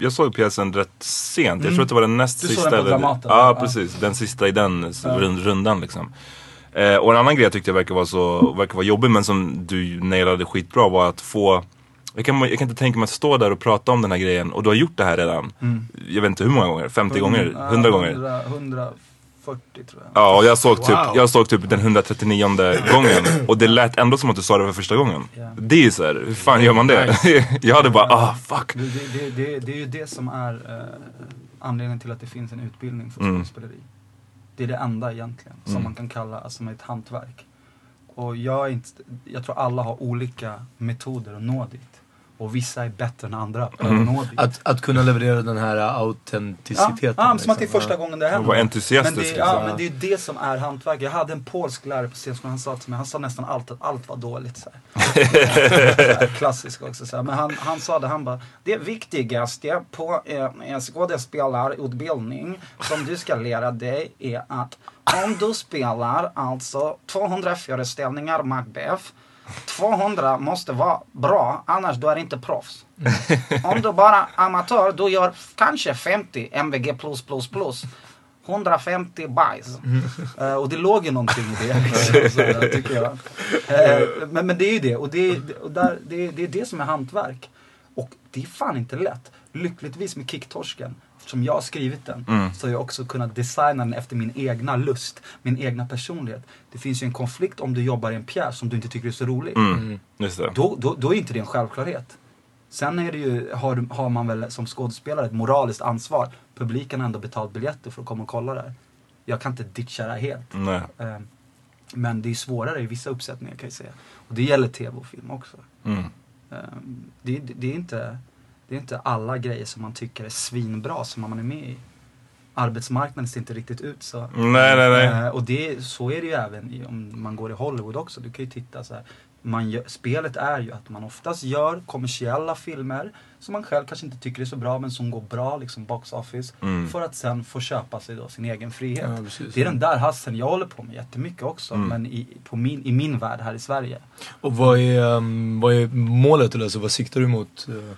Jag såg pjäsen rätt sent. Jag Mm. tror att det var den näst Du såg sista. den på eller- Dramaten, Ja, va? precis. Den sista i den Ja. rund, rundan liksom. Eh, och en annan grej jag tyckte verkar vara, så, verkar vara jobbig men som du nailade skitbra var att få jag kan, jag kan inte tänka mig att stå där och prata om den här grejen och du har gjort det här redan. Mm. Jag vet inte hur många gånger, 50 gånger, Ja, 100 gånger. 100, 140 tror jag. Ja, och jag såg, typ, Wow. jag såg typ den 139 gången och det lät ändå som att du sa det för första gången. Ja. Det är ju såhär, hur fan gör man det? jag hade bara, ah fuck. Det, det, det, det, är ju det som är eh, anledningen till att det finns en utbildning för Mm. skådespeleri. Det är det enda egentligen som Mm. man kan kalla som ett hantverk. Och jag, inte, jag tror alla har olika metoder att nå dit. Och vissa är bättre än andra Mm. att. Att, kunna leverera den här autenticiteten. Ja, ja som att det är liksom. första gången det händer. Och vara entusiastisk, Men det, liksom. ja, men det är ju det som är hantverk. Jag hade en polsk lärare på scenskolan, han sa till mig, han sa nästan allt att allt var dåligt. Så här. så här, klassisk också. Så här. Men han, han sa det, han bara, det viktigaste på eh, en skådespelarutbildning som du ska lära dig är att om du spelar alltså 200 föreställningar Macbeth 200 måste vara bra, annars du är inte proffs. Om du bara är amatör, du gör kanske 50 MVG+++. 150 bajs. Eh, och det låg ju någonting i det. Tycker jag. Eh, men, men det är ju det. Och, det, och där, det, det är det som är hantverk. Och det är fan inte lätt. Lyckligtvis med Kicktorsken, eftersom jag har skrivit den, Mm. så har jag också kunnat designa den efter min egna lust, min egna personlighet. Det finns ju en konflikt om du jobbar i en pjäs som du inte tycker är så rolig. Mm, just det. Då, då, då är inte det en självklarhet. Sen är det ju, har, du- har man väl som skådespelare ett moraliskt ansvar. Publiken har ändå betalt biljetter för att komma och kolla det här. Jag kan inte ditcha det helt. Nej. Eh, Men det är svårare i vissa uppsättningar kan jag säga. Och det gäller tv och film också. Mm. Eh, Det, det, det, är inte, det är inte alla grejer som man tycker är svinbra som man är med i. Arbetsmarknaden ser inte riktigt ut så. Nej, nej, nej. Eh, Och det, så är det ju även i, om man går i Hollywood också. Du kan ju titta så här. Man gör, spelet är ju att man oftast gör kommersiella filmer som man själv kanske inte tycker är så bra men som går bra liksom box office. Mm. För att sen få köpa sig då sin egen frihet. Ja, precis. det är den där hasseln jag håller på med jättemycket också. Mm. Men i, på min, i min värld här i Sverige. Och vad är, um, vad är målet? Eller alltså, vad siktar du mot? Uh,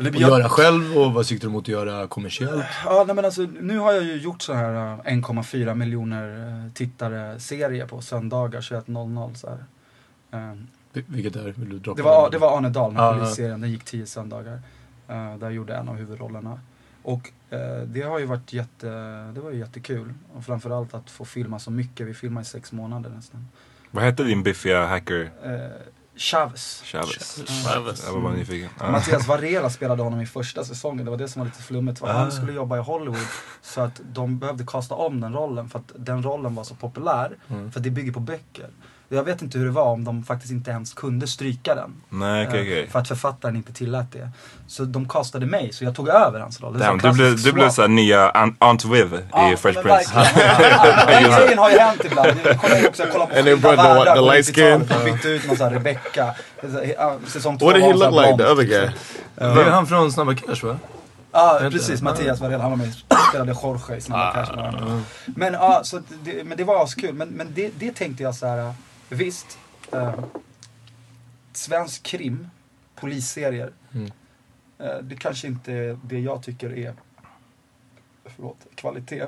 Eller att jag- göra själv och vad siktar du mot att göra kommersiellt? Ja, nej, men alltså, nu har jag ju gjort så här eh, 1,4 miljoner eh, tittare serie på söndagar 21.00 så här. Eh, Vil- Vilket är? Vill du droppa Det var, det var Arne Dahl, den ja. polisserien. Den gick 10 söndagar. Eh, där gjorde jag en av huvudrollerna. Och eh, det har ju varit jätte, det var ju jättekul. Och framförallt att få filma så mycket. Vi filmade i sex månader nästan. Vad hette din biffiga hacker? Chavez. Chavez. Chavez. Jag var bara nyfiken. Ja. Mattias Varela spelade honom i första säsongen. Det var det som var lite flummigt. För Ah. Han skulle jobba i Hollywood. Så att de behövde kasta om den rollen. För att den rollen var så populär. Mm. För att det bygger på böcker. Jag vet inte hur det var om de faktiskt inte ens kunde stryka den. Nej, okej, Eh, okej. För att författaren inte tillät det. Så de kastade mig, så jag tog över hans roll. Det är Damn, så du blev, du blev såhär nya Aunt- Viv i Fresh Prince. Den grejen har ju hänt ibland. Jag kollar också, jag kollar på And they Skilda brought the- världar the på light 90-talet. skin. De bytte ut någon sån här Rebecca. Säsong två What did var he look like, the other guy? liksom. Det är han från Snabba Cash va? Ja, Vänta. precis. Mattias Varela, han var med spelade Jorge i Snabba Ah, Cash. Men, ja, så det, men det var askul. Men, men det, det tänkte jag så här. Visst, eh, svensk krim, polisserier. Mm. Eh, det kanske inte är det jag tycker är förlåt, kvalitet.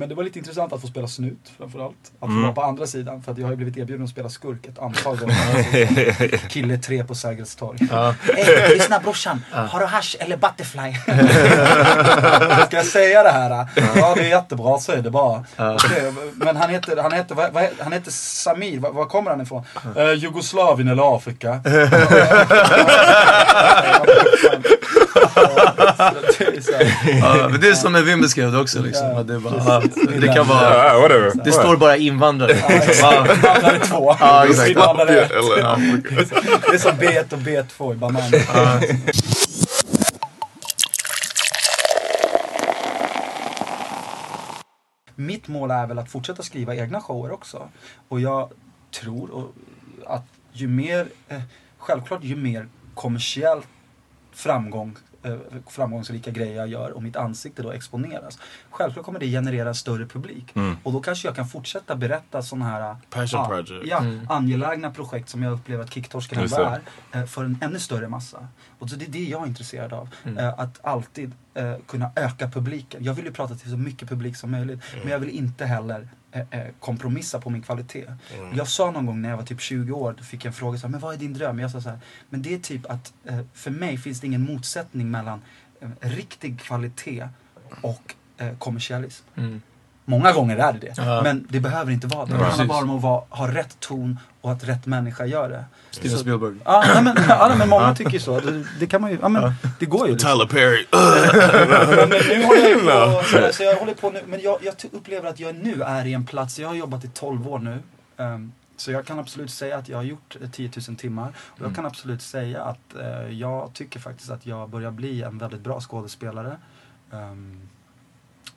Men det var lite intressant att få spela snut framförallt. Att få Mm. vara på andra sidan. För att jag har ju blivit erbjuden att spela skurk ett antal gånger. Kille 3 på Sergels torg. Ja. Lyssna brorsan. Har du hash eller butterfly? Ska jag säga det här? Ja, det är jättebra. Säg det bara. Okej, men han heter, han heter, vad, vad, han heter Samir. Var, var kommer han ifrån? Eh, Jugoslavien eller Afrika? Ja, men det är som Evin beskrev det också liksom. Att det, är bara, ja, det kan vara... Ja, whatever. Det står bara invandrare. Invandrare 2. Ja, exakt. Invandrare ett. Eller Ja. Det är som B1 och B2 i banan. Mitt mål är väl att fortsätta skriva egna shower också. Och jag tror att ju mer, eh, självklart ju mer kommersiell framgång framgångsrika grejer jag gör och mitt ansikte då exponeras. Självklart kommer det generera en större publik. Mm. Och då kanske jag kan fortsätta berätta sådana här Passion ah, project. Ja, Mm. angelägna projekt som jag upplever att Kicktorsken är. eh, För en ännu större massa. Och så det är det jag är intresserad av. Mm. Eh, Att alltid eh, kunna öka publiken. Jag vill ju prata till så mycket publik som möjligt. Mm. Men jag vill inte heller eh, eh, kompromissa på min kvalitet. Mm. Jag sa någon gång när jag var typ 20 år, då fick jag en fråga så här, men vad är din dröm? Jag sa så här, men det är typ att eh, för mig finns det ingen motsättning mellan eh, riktig kvalitet och eh, kommersialism. Mm. Många gånger är det det. Ja. Men det behöver inte vara det. Det handlar bara om att vara, ha rätt ton och att rätt människa gör det. Steven Spielberg. Ja, nej, men, ja, men många tycker ju så. Det, det kan man ju, ja, men, det går ju. Tyler Perry. men, nu håller jag på, så, så jag håller på nu, men jag, jag upplever att jag nu är i en plats, jag har jobbat i 12 år nu. ehm, så jag kan absolut säga att jag har gjort eh, 10 000 timmar. Och jag Mm. kan absolut säga att eh, jag tycker faktiskt att jag börjar bli en väldigt bra skådespelare. Ehm,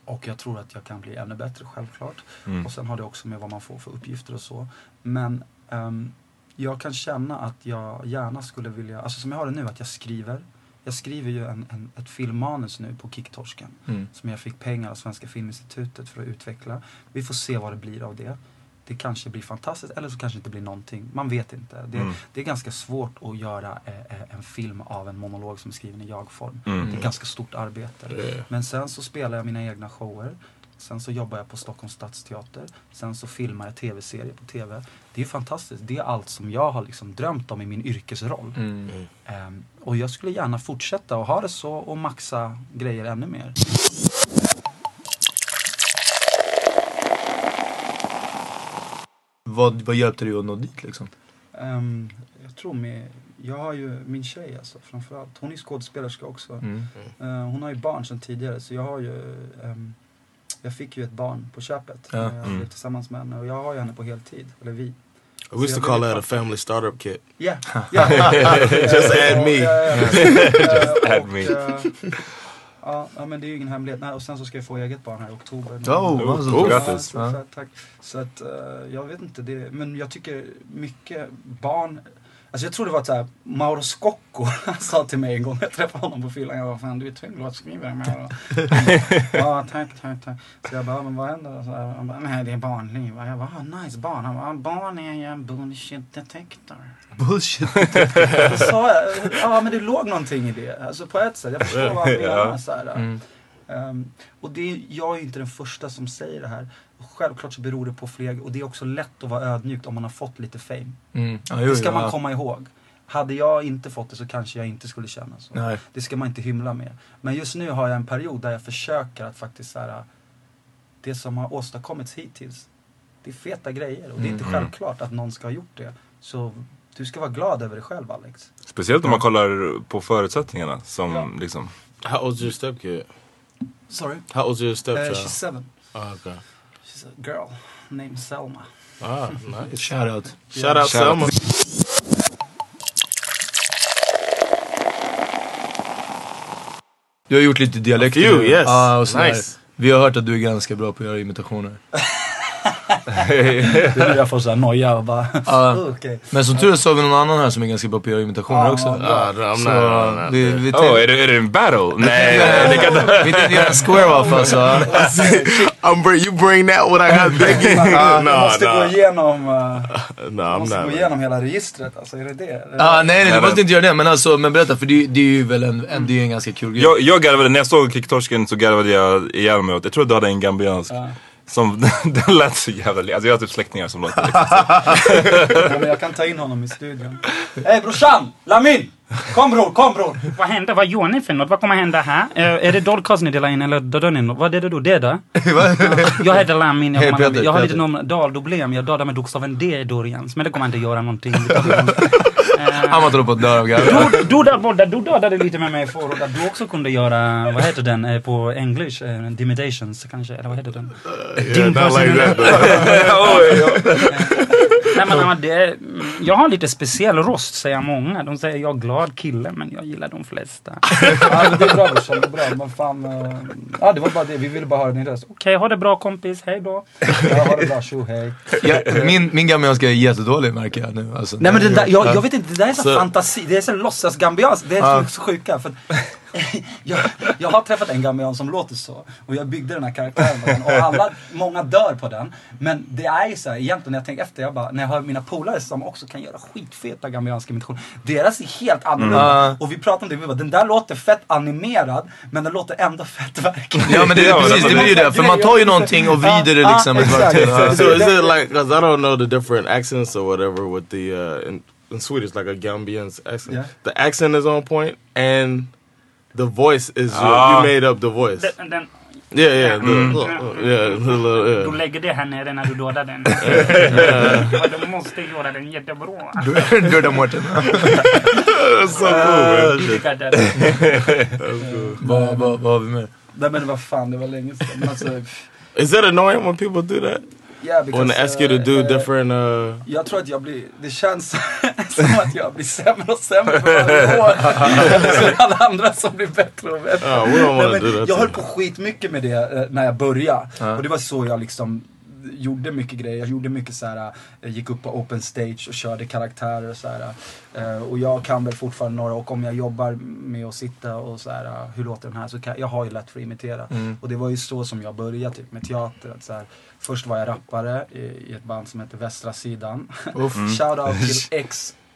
och jag tror att jag kan bli ännu bättre, självklart. Mm. Och sen har det också med vad man får för uppgifter och så. Men ehm, jag kan känna att jag gärna skulle vilja, alltså som jag har det nu, att jag skriver. Jag skriver ju en, en, ett filmmanus nu på Kicktorsken. Mm. Som jag fick pengar av Svenska Filminstitutet för att utveckla. Vi får se vad det blir av det. Det kanske blir fantastiskt eller så kanske det inte blir någonting. Man vet inte. Det, Mm. det är ganska svårt att göra eh, eh, en film av en monolog som är skriven i jag-form. Mm. Det är ganska stort arbete. Yeah. Men sen så spelar jag mina egna shower. Sen så jobbar jag på Stockholms stadsteater. Sen så filmar jag tv-serier på tv. Det är fantastiskt. Det är allt som jag har liksom drömt om i min yrkesroll. Mm. Ehm, och jag skulle gärna fortsätta och ha det så och maxa grejer ännu mer. Vad, vad hjälpte dig att nå dit liksom? Ehm, jag tror med, jag har ju min tjej alltså framförallt. Hon är skådespelerska också. Mm. Ehm, hon har ju barn sedan tidigare så jag har ju ehm, jag fick ju ett barn på köpet Ja. jag Mm. blev tillsammans med henne och jag har ju henne på heltid. Eller vi. I used to call that a family startup kit. Ja, ja. Just add me. Just add me. Ja, ja, men det är ju ingen hemlighet. Nej, och sen så ska jag få eget barn här i oktober. Oh, Oh, bra. grattis. Ja, tack. Så att, eh, jag vet inte, det, men jag tycker mycket barn Alltså jag tror det var så här, Mauro Scocco sa till mig en gång, jag träffade honom på fyllan, jag bara fan du är tvungen låtskrivare Mauro. ja tack, tack, tack. Så jag bara, men vad händer? Så här, han bara, nej det är barnliv. Jag bara, ah, nice barn. Han bara, "Ah, barn är ju en bullshit detector. Bullshit. Då sa jag, ja men det låg någonting i det. Alltså på ett sätt, jag förstår vad han menar. Ja. Så här, Mm. Ehm, och det, jag är inte den första som säger det här. Och självklart så beror det på fler, och det är också lätt att vara ödmjuk om man har fått lite fame. Mm. Ja, jo, det ska ja. man komma ihåg. Hade jag inte fått det så kanske jag inte skulle känna så. Nej. Det ska man inte hymla med. Men just nu har jag en period där jag försöker att faktiskt så här, det som har åstadkommits hittills, det är feta grejer. Och det är inte Mm. självklart att någon ska ha gjort det. Så du ska vara glad över det själv Alex. Speciellt om man kollar på förutsättningarna. Som Ja. liksom, How old's your stepkid? Sorry? How old's your Uh, stepchild? she's seven. oh, okay. She's a girl named Selma. Ah, nice. Shout out. Shout out Shout out Selma. Du har gjort lite dialekter You, yes. Sådär. Nice. Vi har hört att du är ganska bra på att göra imitationer. Det är jag får såhär noja och bara, Ja. okej. Men som tur är så har vi någon annan här som är ganska bra på att göra imitationer också. Så vi, vi Oh, är det, är det en battle? Nej, nej, det kan inte... vi tänkte göra en square-off alltså. I'm bring, you bring that what I got thinking. Man no, måste gå no, igenom, uh, gå hela registret. Alltså är det det? Ah, nej, nej, du måste inte göra det. Men, alltså, men berätta, för det, det är ju väl en, en, det är en ganska kul grej. Jag, jag garvade, när jag såg Klicktorsken så garvade jag ihjäl mig åt, jag tror du hade en gambiansk. Som, den lät så jävla Alltså jag har typ släktingar som låter liksom. Ja, men jag kan ta in honom i studion. Hej brorsan! Lamin! Kom bror, kom bror! Vad händer? Vad gör ni för något? Vad kommer hända här? Eh, är det Dolcast ni delar in eller dödar ni något? Vad är det då? Det där? jag heter Lamin, jag, har- Peter, jag har lite Peter. någon dalproblem. Jag dödar med bokstaven D i Dorians. Men det kommer inte göra någonting. Han var inte på att dö av garv. Du, du där borta, du dödade lite med mig förut. Att du också kunde göra, vad heter den eh, på english? Eh, Dimitations kanske? Eller vad heter den? Like that. Nej, men, men det, jag har lite speciell röst säger många. De säger jag är glad kille men jag gillar de flesta. Ja, det är bra brorsan, det är bra. Men fan, eh, ja det var bara det, vi ville bara höra din röst. Okej, ha det bra kompis, hej då. Ja, ha det bra, tjo hej. Ja, min, min gambianska är jättedålig märker jag nu. Alltså, Nej men det där, jag, jag vet inte, det där är så, Så- fantasi, det är så låtsas gambianskt. Det är Ja. så sjuka. För att, jag, jag har träffat en gambian som låter så. Och jag byggde den här karaktären på den. Och alla, många dör på den. Men det är ju så här, egentligen när jag tänker efter, jag bara, när jag har mina polare som också kan göra skitfeta gambianska imitationer. Deras är helt annorlunda. Mm. Och vi pratade om det, vi bara, den där låter fett animerad. Men den låter ändå fett verklig. Ja men det, är precis, det blir ju det. För man tar ju någonting och vrider det liksom till. Ja. So is it like, because I don't know the different accents or whatever with the, uh, in, in Swedish, like a Gambian's accent. Yeah. The accent is on point and the voice is, your, Ah. you made up the voice. Den, den, Yeah, yeah, the, Mm. yeah, the little, Du lägger det här nere när du dödar den. Och du måste göra den jättebra. Döda Mårten. That's so cool, man. Olika där. Vad vad- vad har vi mer? Nej men vad fan, det var länge sedan. Alltså, Is that annoying when people do that? Yeah, because, they ask you to do eh, different, uh, Jag tror att jag blir, det känns som att jag blir sämre och sämre för varje år. Det är alla andra som blir bättre och bättre. Wanna Nej, men jag höll på skitmycket med det eh, när jag började. Ja. Och det var så jag liksom gjorde mycket grejer. Jag gjorde mycket så här, eh, gick upp på open stage och körde karaktärer och så här. eh, Och jag kan väl fortfarande några och om jag jobbar med att sitta och så här, hur låter den här? Så kan, jag har ju lätt för att imitera. Mm. Och det var ju så som jag började typ, med teater. Att, så här, först var jag rappare i, i ett band som heter Västra Sidan. Mm. Shoutout till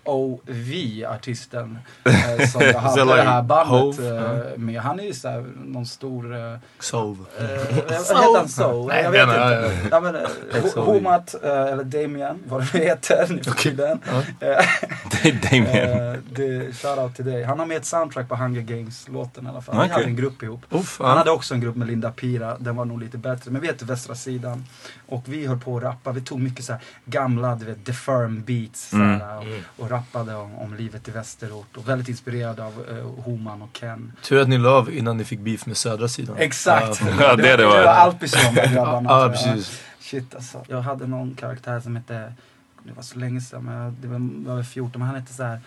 XOV, artisten eh, som jag hade like det här bandet eh, med. Han är ju så här, någon stor... Eh, Sov. Eh, vad heter han so? Nej, jag vet inte. ja, men, eh, Homat, eh, eller Damien, vad det nu heter nu för tiden. Eh, Det är Damien. eh, Shoutout till dig. Han har med ett soundtrack på Hunger Games-låten i alla fall. Vi Okej. hade en grupp ihop. Uff, Han hade också en grupp med Linda Pira, den var nog lite bättre. Men vi hette Västra Sidan. Och vi höll på att rappa, vi tog mycket så här gamla, du vet, The Firm beats. Så Mm. här, och, och rappade om, om livet i västerort. Och väldigt inspirerad av eh, Homan och Ken. Tur att ni la av innan ni fick beef med södra sidan. Exakt! Ja, Ja, det det var. Det var Alpisson med grabbarna. Ja, precis. Shit alltså. Jag hade någon karaktär som hette, det var så länge sedan, men jag, det var, jag var 14, men han hette så här.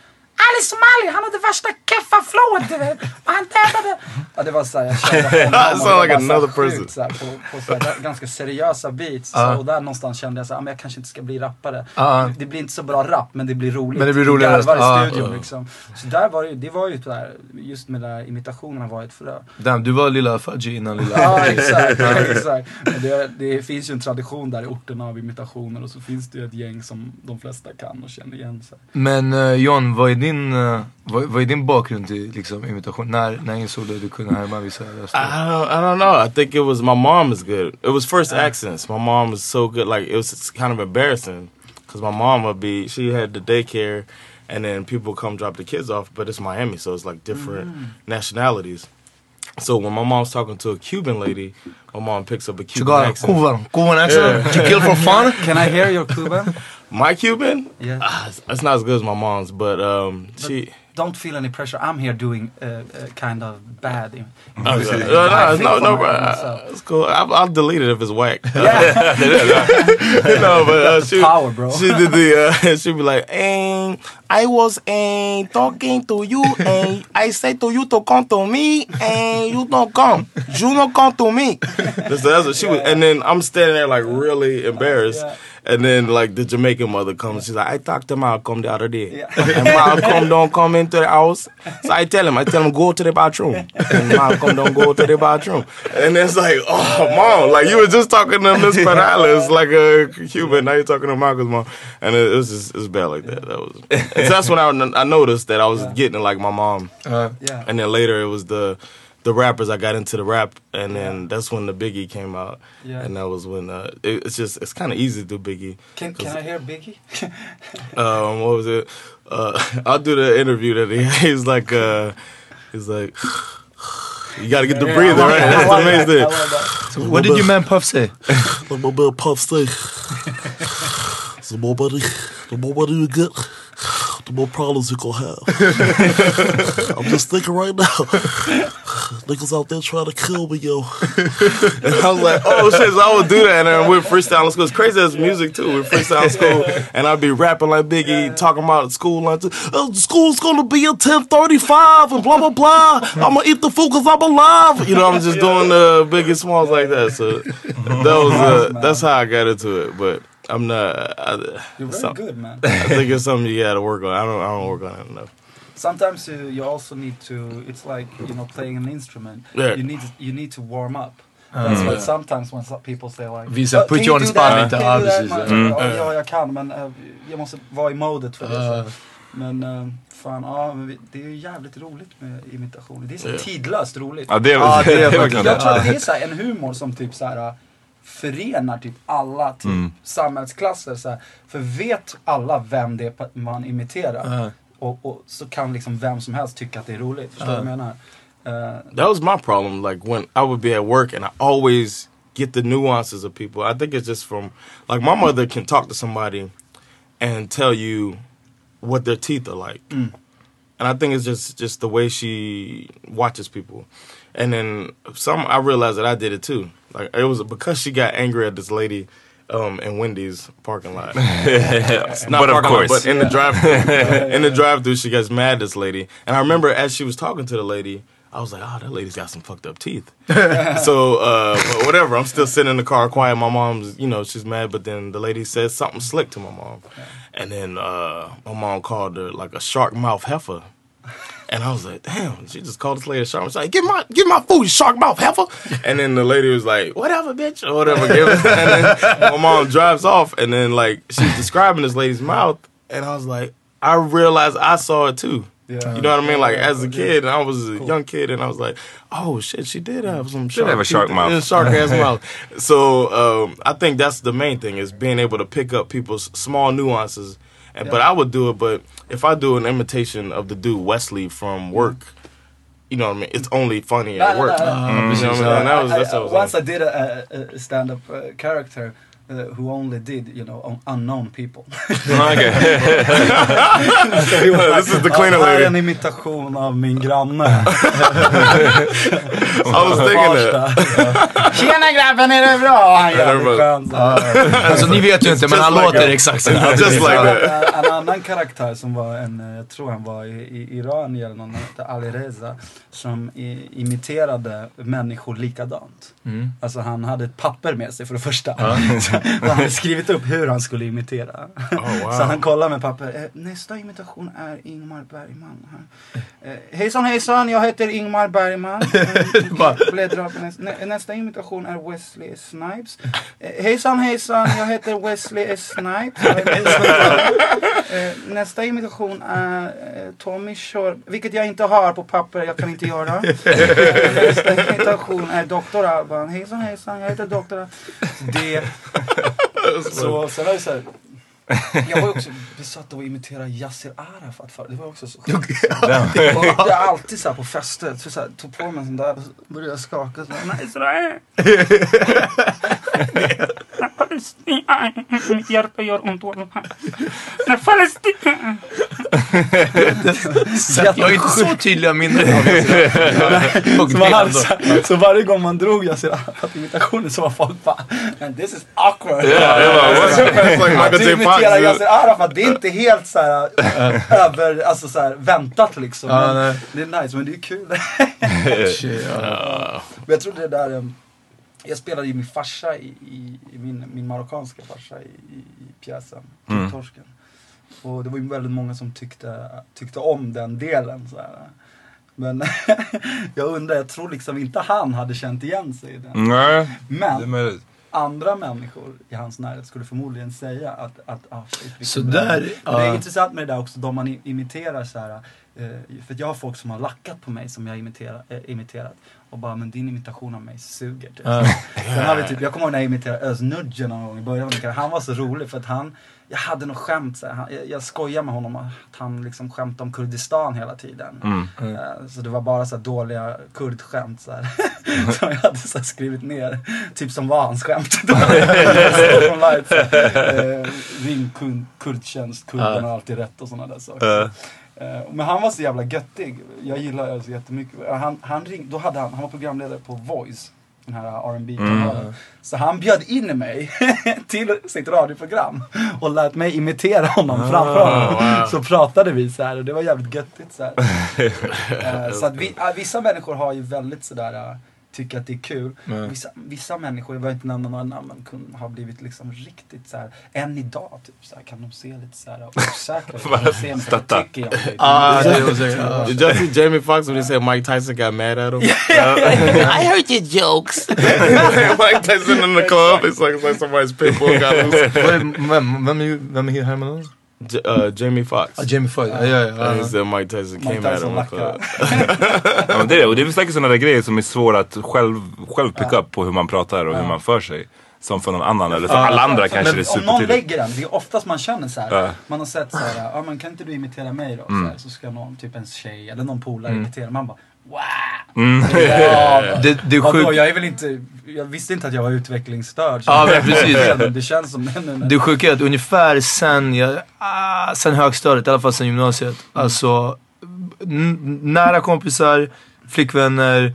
Ali Somali, han hade värsta keffa flowet du vet. Och han dödade. Ja det var såhär, jag körde honom. Det like var så här another sjukt person. Så här, på, på så här, ganska seriösa beats. Så, och där någonstans kände jag så här, "Ah, men jag kanske inte ska bli rappare. Ja. Det blir inte så bra rap men det blir roligt. Men det blir roligare. garvar Ja. i studion liksom. Så där var det, det var ju sådär, just med där imitationerna var ett frö. Damn, du var lilla Fudgy innan lilla... Ja exakt, exakt. Men det, det finns ju en tradition där i orterna av imitationer och så finns det ju ett gäng som de flesta kan och känner igen sig. Men uh, John, vad är din, uh, vad, vad är din bakgrund till liksom, imitation? När, när insåg du att du kunde härma vissa röster? I don't, I don't know. I think it was my mom is good. It was first accents. My mom was so good. Like it was kind of embarrassing because my mom would be. She had the daycare, and then people come drop the kids off. But it's Miami, so it's like different nationalities. So when my mom's talking to a Cuban lady, my mom picks up a Cuban Cigar, accent. Cuban, Cuban accent? Yeah. You kill for fun? Can I hear your Cuban? My Cuban? Yeah. Ah, it's, it's not as good as my mom's, but um, she. Don't feel any pressure. I'm here doing uh, uh, kind of bad. Oh, no, no, no, no, no, bro. It's cool. I'll, I'll delete it if it's whack. Yeah. no, but uh, she, Power, bro. She did the. Uh, she'd be like, "Aim, I was uh, talking to you and I say to you to come to me and you don't come. You don't come to me. That's, that's what she was. And then I'm standing there like really embarrassed. And then like the Jamaican mother comes, she's like, I talked to Malcolm the other day. And Malcolm don't come into the house. So I tell him, I tell him go to the bathroom. And Malcolm don't go to the bathroom. And it's like, oh mom, like you were just talking to Miss Perales like a Cuban, now you're talking to Malcolm's mom. And it, it was just it's bad like that. That was and so that's when I, I noticed that I was getting like my mom. Yeah. And then later it was the the rappers I got into the rap, and then that's when the Biggie came out, Yeah. and that was when uh, it, it's just it's kind of easy to do Biggie. Can, can I hear Biggie? Um, what was it? Uh, I'll do the interview that he he's like uh, he's like. You gotta get the Yeah, breather love right. that. That's love the main that. I thing. love that. So what did your man Puff say? Like my man Puff say. So more money, the more money you get, the more problems you gonna have. I'm just thinking right now, niggas out there trying to kill me, yo. And I was like, oh shit, so I would do that. And then we're freestyling school. It's crazy as music too. We're freestyling school. And I'd be rapping like Biggie, talking about school lunch. Oh, school's gonna be at 1035 and blah, blah, blah. I'm gonna eat the food cause I'm alive. You know, I'm just doing the Biggie Smalls like that. So that was, uh, that's how I got into it. But I'm not. I, You're very some- good, man. I think it's something you gotta work on. I don't, I don't work on it enough. Sometimes you, you also need to. It's like you know playing an instrument. Yeah. You need you need to warm up. Ah. That's Mm. sometimes when some people say like Visa, "Oh, put you on the spot lite. Can Ja, you do that?" precis. Mm. Ja, ja, jag kan men eh, jag måste vara i modet för det. Så. Men eh, fan, ja, men vi- det är ju jävligt roligt med imitationer. Det är så tidlöst roligt. Ja, det är- Ja, det är det är verkligen Jag det. tror att det är så här, en humor som typ så här förenar typ alla typ Mm. samhällsklasser. Så här. För vet alla vem det är man imiterar Ja. och, och så kan liksom vem som helst tycka att det är roligt. Förstår du Ja. vad jag menar? Eh, That was my problem. Like when I would be at work and I always get the nuances of people. I think it's just from like my mother can talk to somebody and tell you what their teeth are like. Mm. And I think it's just just the way she watches people. And then some I realized that I did it too. Like it was because she got angry at this lady um, in Wendy's parking lot. Not But of parking lot, but in the drive in the drive through she gets mad at this lady. And I remember as she was talking to the lady, I was like, oh, that lady's got some fucked up teeth. so uh, but whatever, I'm still sitting in the car quiet. My mom's, you know, she's mad, but then the lady says something slick to my mom, and then uh, my mom called her like a shark mouth heifer. And I was like, damn, she just called this lady a shark. She's like, get my get my food, you shark mouth heifer. And then the lady was like, whatever, bitch, or whatever. Give it. And then my mom drives off, and then like she's describing this lady's mouth, and I was like, I realized I saw it too. Yeah. You know what I mean? Like as a kid, and I was a young kid, and I was like, "Oh shit, she did have some She did have a teeth shark mouth. and shark ass mouth." So um, I think that's the main thing is being able to pick up people's small nuances. And but I would do it, but if I do an imitation of the dude Wesley from Work, you know what I mean? It's only funny No, at no, work. no, no. You know what I mean? That was, that's I- what was once like. I did a, a, a stand-up uh, character uh, who only did, you know, un- unknown people. Okay. This is the cleaner ja, Här lady. är en imitation av min granne. I was thinking that. Tjena grabben, är det bra? Han är jävligt skön. så här. Alltså ni vet ju inte men han låter exakt så. Just like that. En, annan karaktär som var en, eh, jag tror han var i, i Iran eller någon, hette Ali Reza. Som i, imiterade människor likadant. Mm. Alltså han hade ett papper med sig för det första. Så han hade skrivit upp hur han skulle imitera. Oh, wow. Så han kollade med papper. Eh, nästa imitation är Ingmar Bergman. Eh, hejsan hejsan, jag heter Ingmar Bergman. Nästa, nä, nästa imitation är Wesley Snipes. Eh, hejsan hejsan, jag heter Wesley. Snipes. Eh, nästa imitation är Tommy Shore, vilket jag inte har på papper, jag kan inte göra. Nästa imitation är Dr. Alban. Hejsan hejsan, jag heter Dr. Det... Så, sen var det så här, jag var också besatt av att imitera Yasser Arafat förr. Det var också så sjukt. Det är alltid så här på fester. Så så här, tog på mig en sån där och började jag skaka. Så här, Nej, Israel! När Palestina, mitt hjärta gör ont. När Palestina... Jag har inte så tydliga minnen av Yasser så, varje gång man drog Yassir Arafat-imitationen så var folk bara this is awkward. Imiterar Yassir Arafat, det är inte helt så här över, alltså så här, väntat liksom. Ja, men det är nice, men det är kul. Shit, ja. Men jag tror det där, um, jag spelade ju min farsa i, i, min, min marockanska farsa i, i, i pjäsen, Mm. Torsken. Och det var ju väldigt många som tyckte, tyckte om den delen. Så här. Men jag undrar, jag tror liksom inte han hade känt igen sig i den. Nej, Men. Andra människor i hans närhet skulle förmodligen säga att, att ah, shit, Så där, Men Det är intressant med det där också, de man imiterar så här. eh, För jag har folk som har lackat på mig som jag imiterar, eh, imiterat. Och bara, men din imitation av mig suger. Typ. Ja. Sen har vi typ, jag kommer ihåg när jag imiterade Özz Nudge någon gång i början. Han var så rolig för att han, jag hade något skämt så här, jag, jag skojade med honom att han liksom skämtade om Kurdistan hela tiden. Mm. Eh, Så det var bara så här dåliga kurdskämt så här. Som jag hade så här skrivit ner. Typ som var hans skämt. Eh, Ring kurdtjänst, kurderna har alltid rätt och sådana där saker. Eh, Men han var så jävla göttig. Jag gillar det så jättemycket. Han, han, ring, då hade han, han var programledare på Voice. Den här rb kanalen Mm. Så han bjöd in mig till sitt radioprogram. Och lät mig imitera honom Ah, framför honom. wow. Så pratade vi så här och det var jävligt göttigt så här. Eh, så att vi, vissa människor har ju väldigt sådär, äh, tycker att det är kul. Mm. Vissa, vissa människor, jag behöver inte nämna några namn, men kun, har blivit liksom riktigt så här. än idag typ så här, kan de se lite så här osäkra ut. Kan de se mig, Stötta. vad tycker jag det? Ah, you see Jamie Foxx when he said Mike Tyson got mad at him? I heard your jokes. Mike Tyson in the club. It's like, it's like somebody's pit bull got loose. Vem, vem, är- vem är Herman? J- uh, Jamie Foxx. Ah, Jamie Foxx, ja, ja, ja. He said Mike Tyson Mike came at Tyson him. the club. Ja, men det är det. Och det är väl säkert sådana där grejer som är svåra att själv, själv picka upp på hur man pratar och hur man för sig. Som för någon annan eller för Ja, alla andra för- kanske men det är Om någon supertydligt. lägger den, det är oftast man känner så här. Ja. Man har sett så här, ja men kan inte du imitera mig då? Mm. Så, här, så ska någon, typ en tjej eller någon polare Mm. imitera. Man bara, wow! Mm. Ja, Det- det är Vadå, sjukt. jag är väl inte, jag visste inte att jag var utvecklingsstörd. Ja, men precis. Det känns som, nej. Det sjuka är att ungefär sen, jag, ah, sen högstadiet, i alla fall sen gymnasiet. Alltså, n- nära kompisar, flickvänner,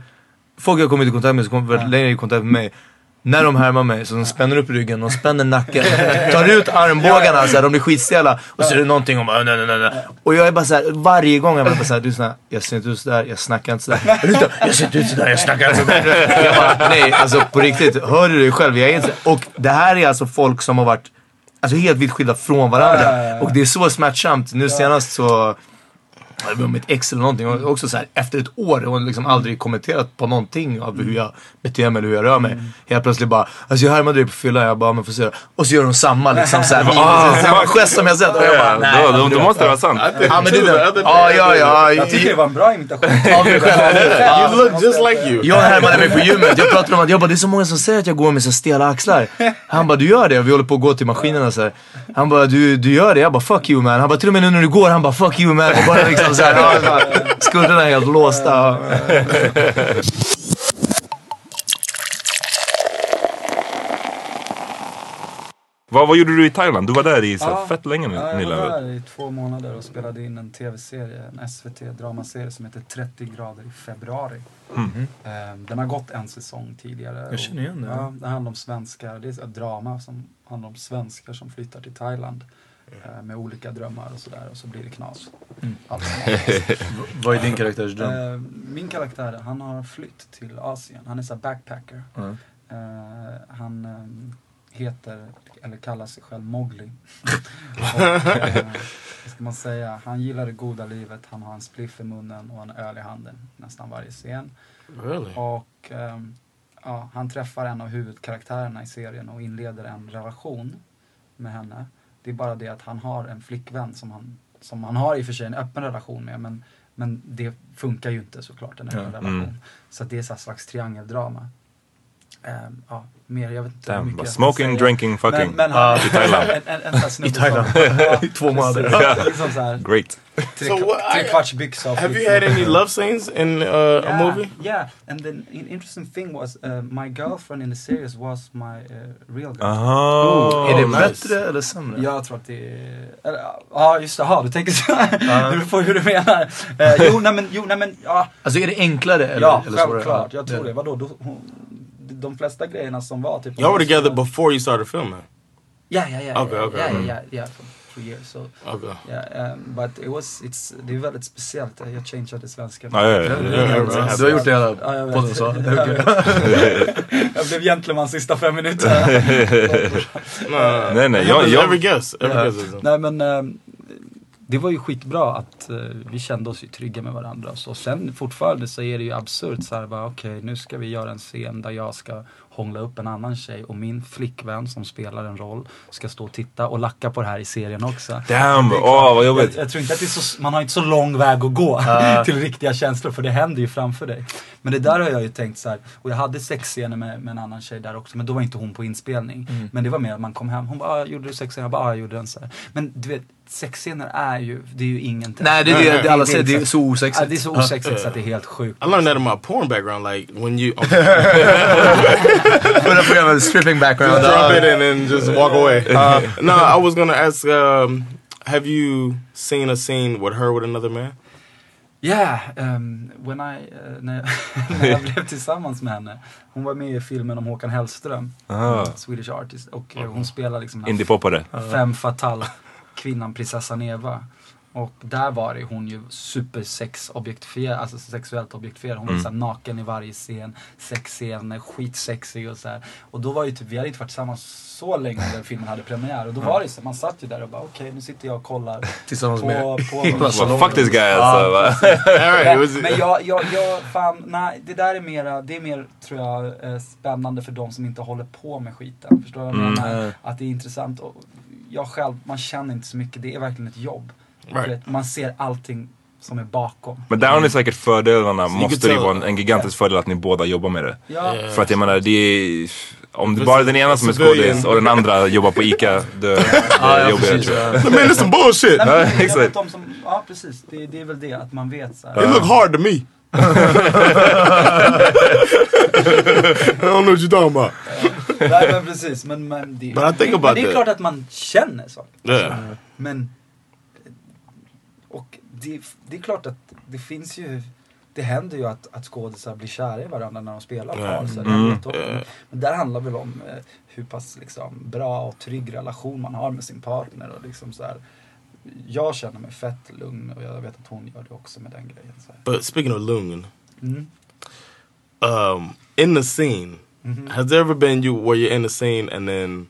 folk jag kommit i kontakt med som kommit väldigt längre i kontakt med mig. När de härmar mig så de spänner upp ryggen, de spänner nacken, tar ut armbågarna så här, de blir skitstela. Och så är det någonting om nej, nej, nej, nej. Och jag är bara såhär, varje gång jag bara såhär, du är såhär, jag ser inte ut sådär, jag snackar inte sådär. Jag ser inte ut sådär, jag snackar inte sådär. Jag bara, nej alltså på riktigt, hör du dig själv? Jag är inte Och det här är alltså folk som har varit Alltså helt vitt skilda från varandra. Och det är så smärtsamt. Nu senast så mitt ex eller någonting. Och också så här, efter ett år, hon har liksom aldrig kommenterat på någonting av hur jag beter mig eller hur jag rör mig. Mm. Helt plötsligt bara, alltså jag härmade dig på fyllan, jag bara, men får se. Och så gör de samma liksom såhär, Ah, samma gest som jag sett. Och jag bara, nej. då- då- då måste det vara sant. Ja men det är det. Ja, ja, ja. Jag tycker det var en bra imitation. Av mig själv. You look just like you. Jag härmade mig på gymmet. Jag pratade om att jag bara, det är så många som säger att jag går med så stela axlar. Han bara, du gör det. Vi håller på att gå till maskinerna så här. Han bara, du, du gör det. Jag bara, fuck you man. Han bara, till och med nu när du går, han bara, fuck you man. Och bara liksom så här, ja, bara, skulderna är helt låsta. Vad, vad gjorde du i Thailand? Du var där i så här, Ja. fett länge nu Ja, jag var där i två månader och spelade in en tv-serie, en SVT-dramaserie som heter 30 grader i februari. Mm. Eh, Den har gått en säsong tidigare. Jag känner igen det. Ja, det handlar om svenskar, det är ett drama som handlar om svenskar som flyttar till Thailand. Eh, Med olika drömmar och sådär och så blir det knas. Mm. Vad är din karaktärs dröm? Eh, Min karaktär, han har flytt till Asien. Han är så backpacker. Mm. Eh, han ehm, heter, eller kallar sig själv Mowgli. och, eh, vad ska man säga, han gillar det goda livet, han har en spliff i munnen och en öl i handen nästan varje scen. Really? Och ehm, ja, han träffar en av huvudkaraktärerna i serien och inleder en relation med henne. Det är bara det att han har en flickvän som han, som han har i och för sig en öppen relation med men, men det funkar ju inte såklart en öppen relation. Mm. Så det är så slags triangeldrama. Ehm, ja, mer, jag vet inte Damn, hur mycket smoking, drinking, fucking. Men, men Ah. han, I Thailand. En, en, en, I Thailand. I två månader. Liksom så här, Great. Tre, So what- tre kvarts byxa Have you had any love scenes in uh, a Yeah, movie? Yeah, and the in- interesting thing was uh, my girlfriend in the series was my uh, real girlfriend. Oh, är det nice. bättre eller sämre? Jag tror att det är... Ja, just det. Du tänker så. Ja. du får hur du menar. Uh, jo, nej men, jo, nej men, ja. Alltså är det enklare eller, ja, eller svårare? självklart. Ja, Jag tror det. Vadå? Då, hon, de flesta grejerna som var typ... Y'all were together before you started filming. Ja, ja, ja. Okay, ja, okay. Ja, ja, Mm. ja, ja, for three years. So, Okay. yeah, um, but it was, it's, det är väldigt speciellt. Jag changeade svenska. Ja, ja, ja. Väldigt Du har gjort det hela Ja, jag vet. podden så. Det är okej. jag blev gentleman sista fem minuterna. Nej, nej, jag- jag- every guess. Every Ja. guess Nej men ehm, det var ju skitbra att eh, vi kände oss ju trygga med varandra. och Så sen fortfarande så är det ju absurt så här bara okej nu ska vi göra en scen där jag ska hångla upp en annan tjej och min flickvän som spelar en roll ska stå och titta och lacka på det här i serien också. Damn, åh vad jobbigt. Jag, jag tror inte att det är så, man har inte så lång väg att gå Ja. till riktiga känslor för det händer ju framför dig. Men det där har jag ju tänkt så här, och jag hade sexscener med, med en annan tjej där också men då var inte hon på inspelning. Mm. Men det var mer att man kom hem, hon bara ah, gjorde du sexscener? Jag bara ah, jag gjorde den så här. Men du vet, sexscener är ju, det är ju ingenting. Nej, det är det- det alla säger, det är så osexigt. Ja, det är så osexigt så att det är helt sjukt. I learned that in my porn background. Like when you Förra programmet, stripping background. just drop it and then just walk away. Uh, no, I was gonna ask. Um, have you seen a scene with her with another man? Yeah, um, when I, eh, när, när jag blev tillsammans med henne. Hon var med i filmen om Håkan Hellström. Ah. Swedish artist. Och eh, hon spelar liksom Indie-poppare. fem fatal kvinnan prinsessan Eva. Och där var det hon ju supersexobjektifierad, alltså sexuellt objektifierad. Hon var Mm. så här naken i varje scen, sexscener, skitsexig och så här. Och då var ju typ, vi hade inte varit tillsammans så länge när filmen hade premiär. Och då var det så, man satt ju där och bara okej nu sitter jag och kollar Tillsammans på, med på. Fuck this guy alltså. men, men jag, jag, jag, fan, nej, det där är mera, det är mer tror jag eh, spännande för de som inte håller på med skiten. Förstår du vad jag Mm. menar? Att det är intressant. Och jag själv, man känner inte så mycket, det är verkligen ett jobb. Right. Vet, Man ser allting som är bakom. Men där har ni säkert fördelarna, Så måste det vara en, en gigantisk fördel att ni båda jobbar med det. Ja. För att jag menar, det är, om det bara är den ena som är skådis och den andra jobbar på ICA, det, det Ja, är ja, jobbigare tror jag. ja. Man, some bullshit. Nej, men, Ja, jag vet exakt. de som, ja precis, det, det är väl det att man vet så här. It look hard to me. I don't know what you're talking about. Nej men precis, men, men, det, But I think men det är that. klart att man känner så. Yeah. Men, och det, det är klart att det finns ju, det händer ju att, att skådisar blir kära i varandra när de spelar Ja. par. Så det Mm. jag. Men där handlar väl om eh, hur pass liksom, bra och trygg relation man har med sin partner. Och liksom så här, jag känner mig fett lugn och jag vet att hon gör det också med den grejen. Så här. But speaking of Lungen, Mm. um, in the scene, Mhm. has there ever been you where you're in the scene and then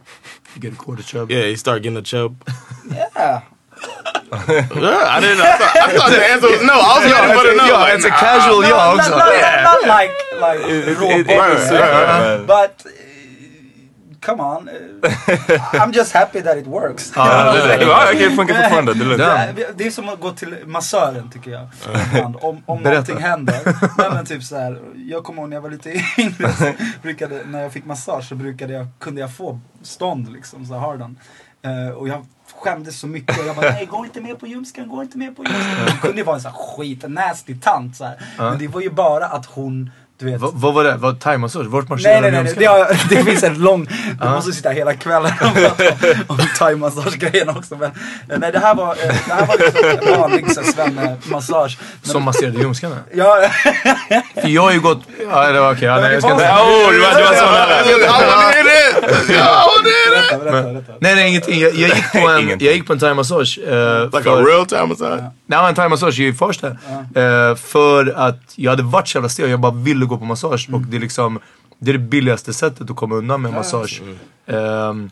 You get a quarter chub. yeah you start getting a chub? Yeah. yeah, I didn't. I thought, I thought the answer was no. I was ready for the no. Yeah, Like, it's a casual No, yeah. not, also. not, Yeah. not like, like It- it- it- body right, right, right. But come on, uh, I'm just happy that it works. Ja, det, ja, funkar fortfarande. Det. Det, det är som att gå till massören tycker jag. Om, om Berätta. någonting händer. Nej, men typ så här, jag kommer ihåg när jag var lite yngre. Brukade, när jag fick massage så brukade jag, kunde jag få stånd liksom, så hardan. Eh, och jag skämdes så mycket och jag bara nej gå inte med på ljumsken, gå inte med på ljumsken. Hon kunde ju vara en sån här skit, nasty tant så här. Men det var ju bara att hon, vet. Va- Vad var det? Vad thaimassage? Vart Nej marscherar nej de nej, ljumskarna? det, har, det finns en lång, du måste sitta hela kvällen och prata om, om thaimassagegrejen också. Men nej det här var, eh, det här var liksom vanlig. Men- Som masserade ljumskarna? Ja, För jag har ju gått... Ja, det var okej. Ja, nej, jag ska inte... Oh, du var, du var så nära. Berätta, berätta, berätta. Nej, nej, ingenting. Jag, jag, gick, på en, Ingenting. jag gick på en thaimassage. Uh, Like a real time massage. Nej, en thaimassage i Farsta. Eh, för att jag hade varit så jävla stel. Jag bara ville gå på massage. Och det är liksom... Det är det billigaste sättet att komma undan med massage. Ehm,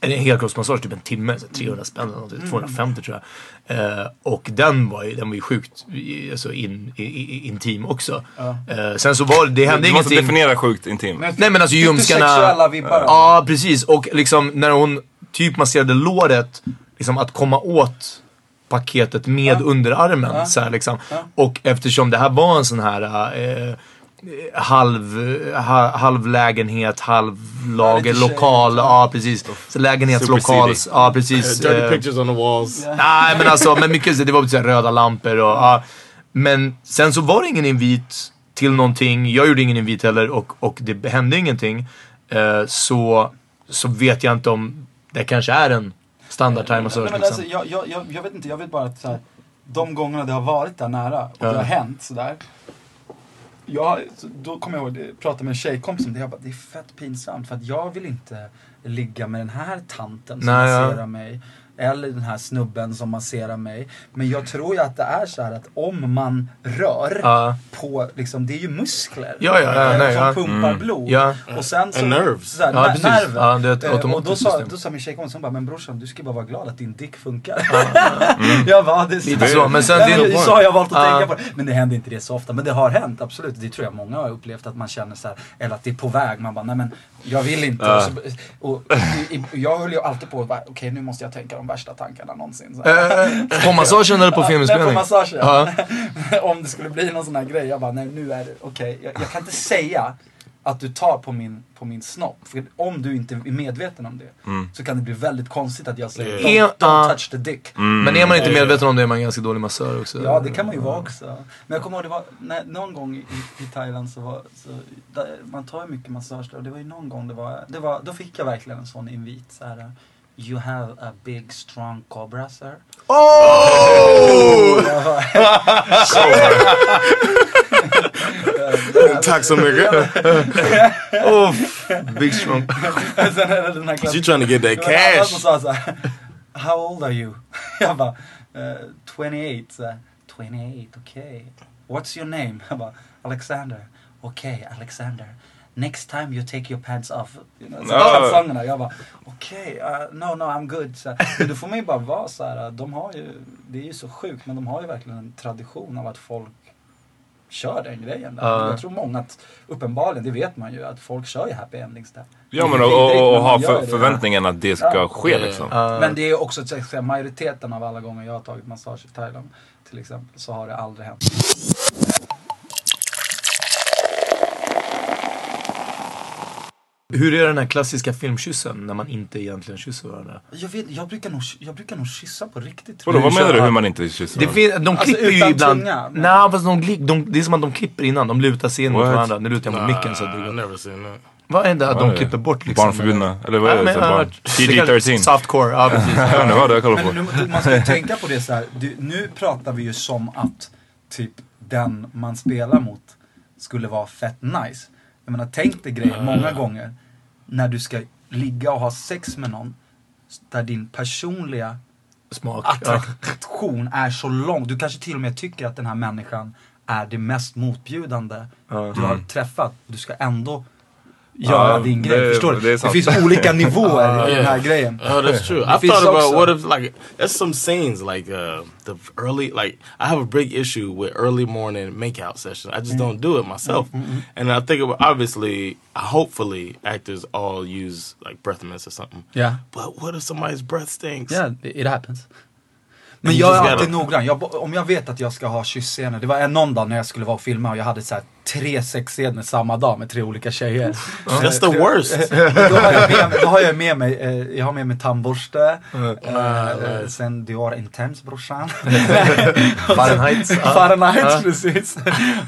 en helkroppsmassage, typ en timme, så 300 spänn eller någonting, 250 tror jag. Eh, och den var ju, den var ju sjukt i- alltså in, i, i, intim också. Eh, sen så var det, hände Du måste ingenting. definiera sjukt intim. Nej men alltså ljumskarna. sexuella vibbar. Ja precis och liksom när hon typ masserade låret, liksom att komma åt paketet med underarmen. Så här, liksom. Och eftersom det här var en sån här, eh, halv, ha, halv lägenhet, halv lager, lokal. Ja precis. Så lägenhetslokal. Ja precis. Dirty eh, pictures on the walls. Nej men alltså, men mycket det var så här röda lampor och ja. Men sen så var det ingen invit till någonting. Jag gjorde ingen invit heller och, och det hände ingenting. Eh, så, så vet jag inte om det kanske är en standard time Nej, massage men liksom. alltså, jag, jag, jag, jag vet inte, jag vet bara att så här, de gångerna det har varit där nära och Ja. det har hänt sådär. Jag, då kommer jag ihåg, jag pratade med en tjejkompis om det, jag bara, det är fett pinsamt för att jag vill inte ligga med den här tanten som Nej, ja. mig. Eller den här snubben som masserar mig. Men jag tror ju att det är så här att om man rör Ja. på, liksom, det är ju muskler. Ja, ja, ja, eh, nej, som ja. pumpar Mm. blod. Ja. Och sen så, nerves. Så här, Ja, nerven. Ja, det är ett Eh, och då sa, då sa min tjejkompis, hon bara, men brorsan du ska bara vara glad att din dick funkar. jag bara, det är Lite så, men sen det är så har jag valt att tänka på det. Men det händer inte det så ofta. Men det har hänt, absolut. Det tror jag många har upplevt att man känner så här, eller att det är på väg. Man bara, nej men jag vill inte. Och, så, och, i, jag höll ju alltid på, bara, okej nu måste jag tänka de värsta tankarna någonsin. Så här. Eh, på massagen eller på filminspelning? På massagen. Ja. Om det skulle bli någon sån här grej. Jag bara, nej nu är det, okej. Jag, jag kan inte säga att du tar på min, på min snopp. För om du inte är medveten om det Mm. så kan det bli väldigt konstigt att jag säger Är- don't, don't ja. touch the dick. Men är man inte medveten om det är man ganska dålig massör också. Ja det kan man ju vara också. Men jag kommer ihåg det var när, någon gång i, i Thailand så var så, där, man tar ju mycket massage där och det var ju någon gång det var, det var då fick jag verkligen en sån invit så här. You have a big strong cobra sir. Oh! Jag bara- Tack så mycket. oh, big strong. Sen är det den här klass- You trying to get that Det var en annan cash. som sa så här, How old are you? Jag bara, eh, 28. Så här, 28, okay. What's your name? Jag bara, Alexander. Okay, Alexander. Next time you take your pants off. You know, så här sångerna. Jag bara, okej, okay, no, no, I'm good. Så men då får man ju bara vara så här, de har ju, det är ju så sjukt, men de har ju verkligen en tradition av att folk kör den grejen. Där. Ja. Jag tror många att, uppenbarligen, det vet man ju, att folk kör ju happy endings där. Ja men och, och, och ha för, förväntningen att det ska Ja. ske liksom. Men det är också så att säga, majoriteten av alla gånger jag har tagit massage i Thailand till exempel så har det aldrig hänt. Hur är den här klassiska filmkyssen när man inte egentligen kysser varandra? Jag, vet, jag, brukar nog, jag brukar nog kyssa på riktigt. Vadå, vad menar du hur man inte kysser Det varandra? fin- de Alltså, klipper ju utan ibland. tunga, men- Nej fast de, gli- de, det är som att de klipper innan. De lutar sig in mot varandra. Nu lutar jag mot micken så att det never seen that. Vad är det? Att de klipper bort liksom. Barnförbjudna? Eller vad är det? men, Så ja, barn? PG-13? Softcore, ja precis. Jag vet inte vad det är jag kollar på. Men nu, man ska ju tänka på det så här. Du, nu pratar vi ju som att typ den man spelar mot skulle vara fett nice. Jag menar tänk dig grejer många gånger när du ska ligga och ha sex med någon där din personliga Smak. Ja. attraktion är så lång. Du kanske till och med tycker att den här människan är det mest motbjudande Ja. du har Mm. träffat. Du ska ändå göra Ja, din grej. det- Förstår du? det är Det, finns olika nivåer i den här grejen. Oh, that's true. Det I finns thought about också- what if like there's some scenes like uh the early like I have a big issue with early morning makeout sessions. I just don't do it myself. And I think about, obviously, hopefully, actors all use like breath mints or something. Yeah. But what if somebody's breath stinks? Yeah, it happens. Men jag är alltid noggrann. Jag, om jag vet att jag ska ha kyssscener. Det var en någon dag när jag skulle vara och filma och jag hade så här tre sexscener samma dag med tre olika tjejer. That's the worst. då, har jag med, mig- då har jag med mig, eh, jag har med mig tandborste, eh, eh, sen Dior Intense brorsan. Fahrenheit. Fahrenheit, precis.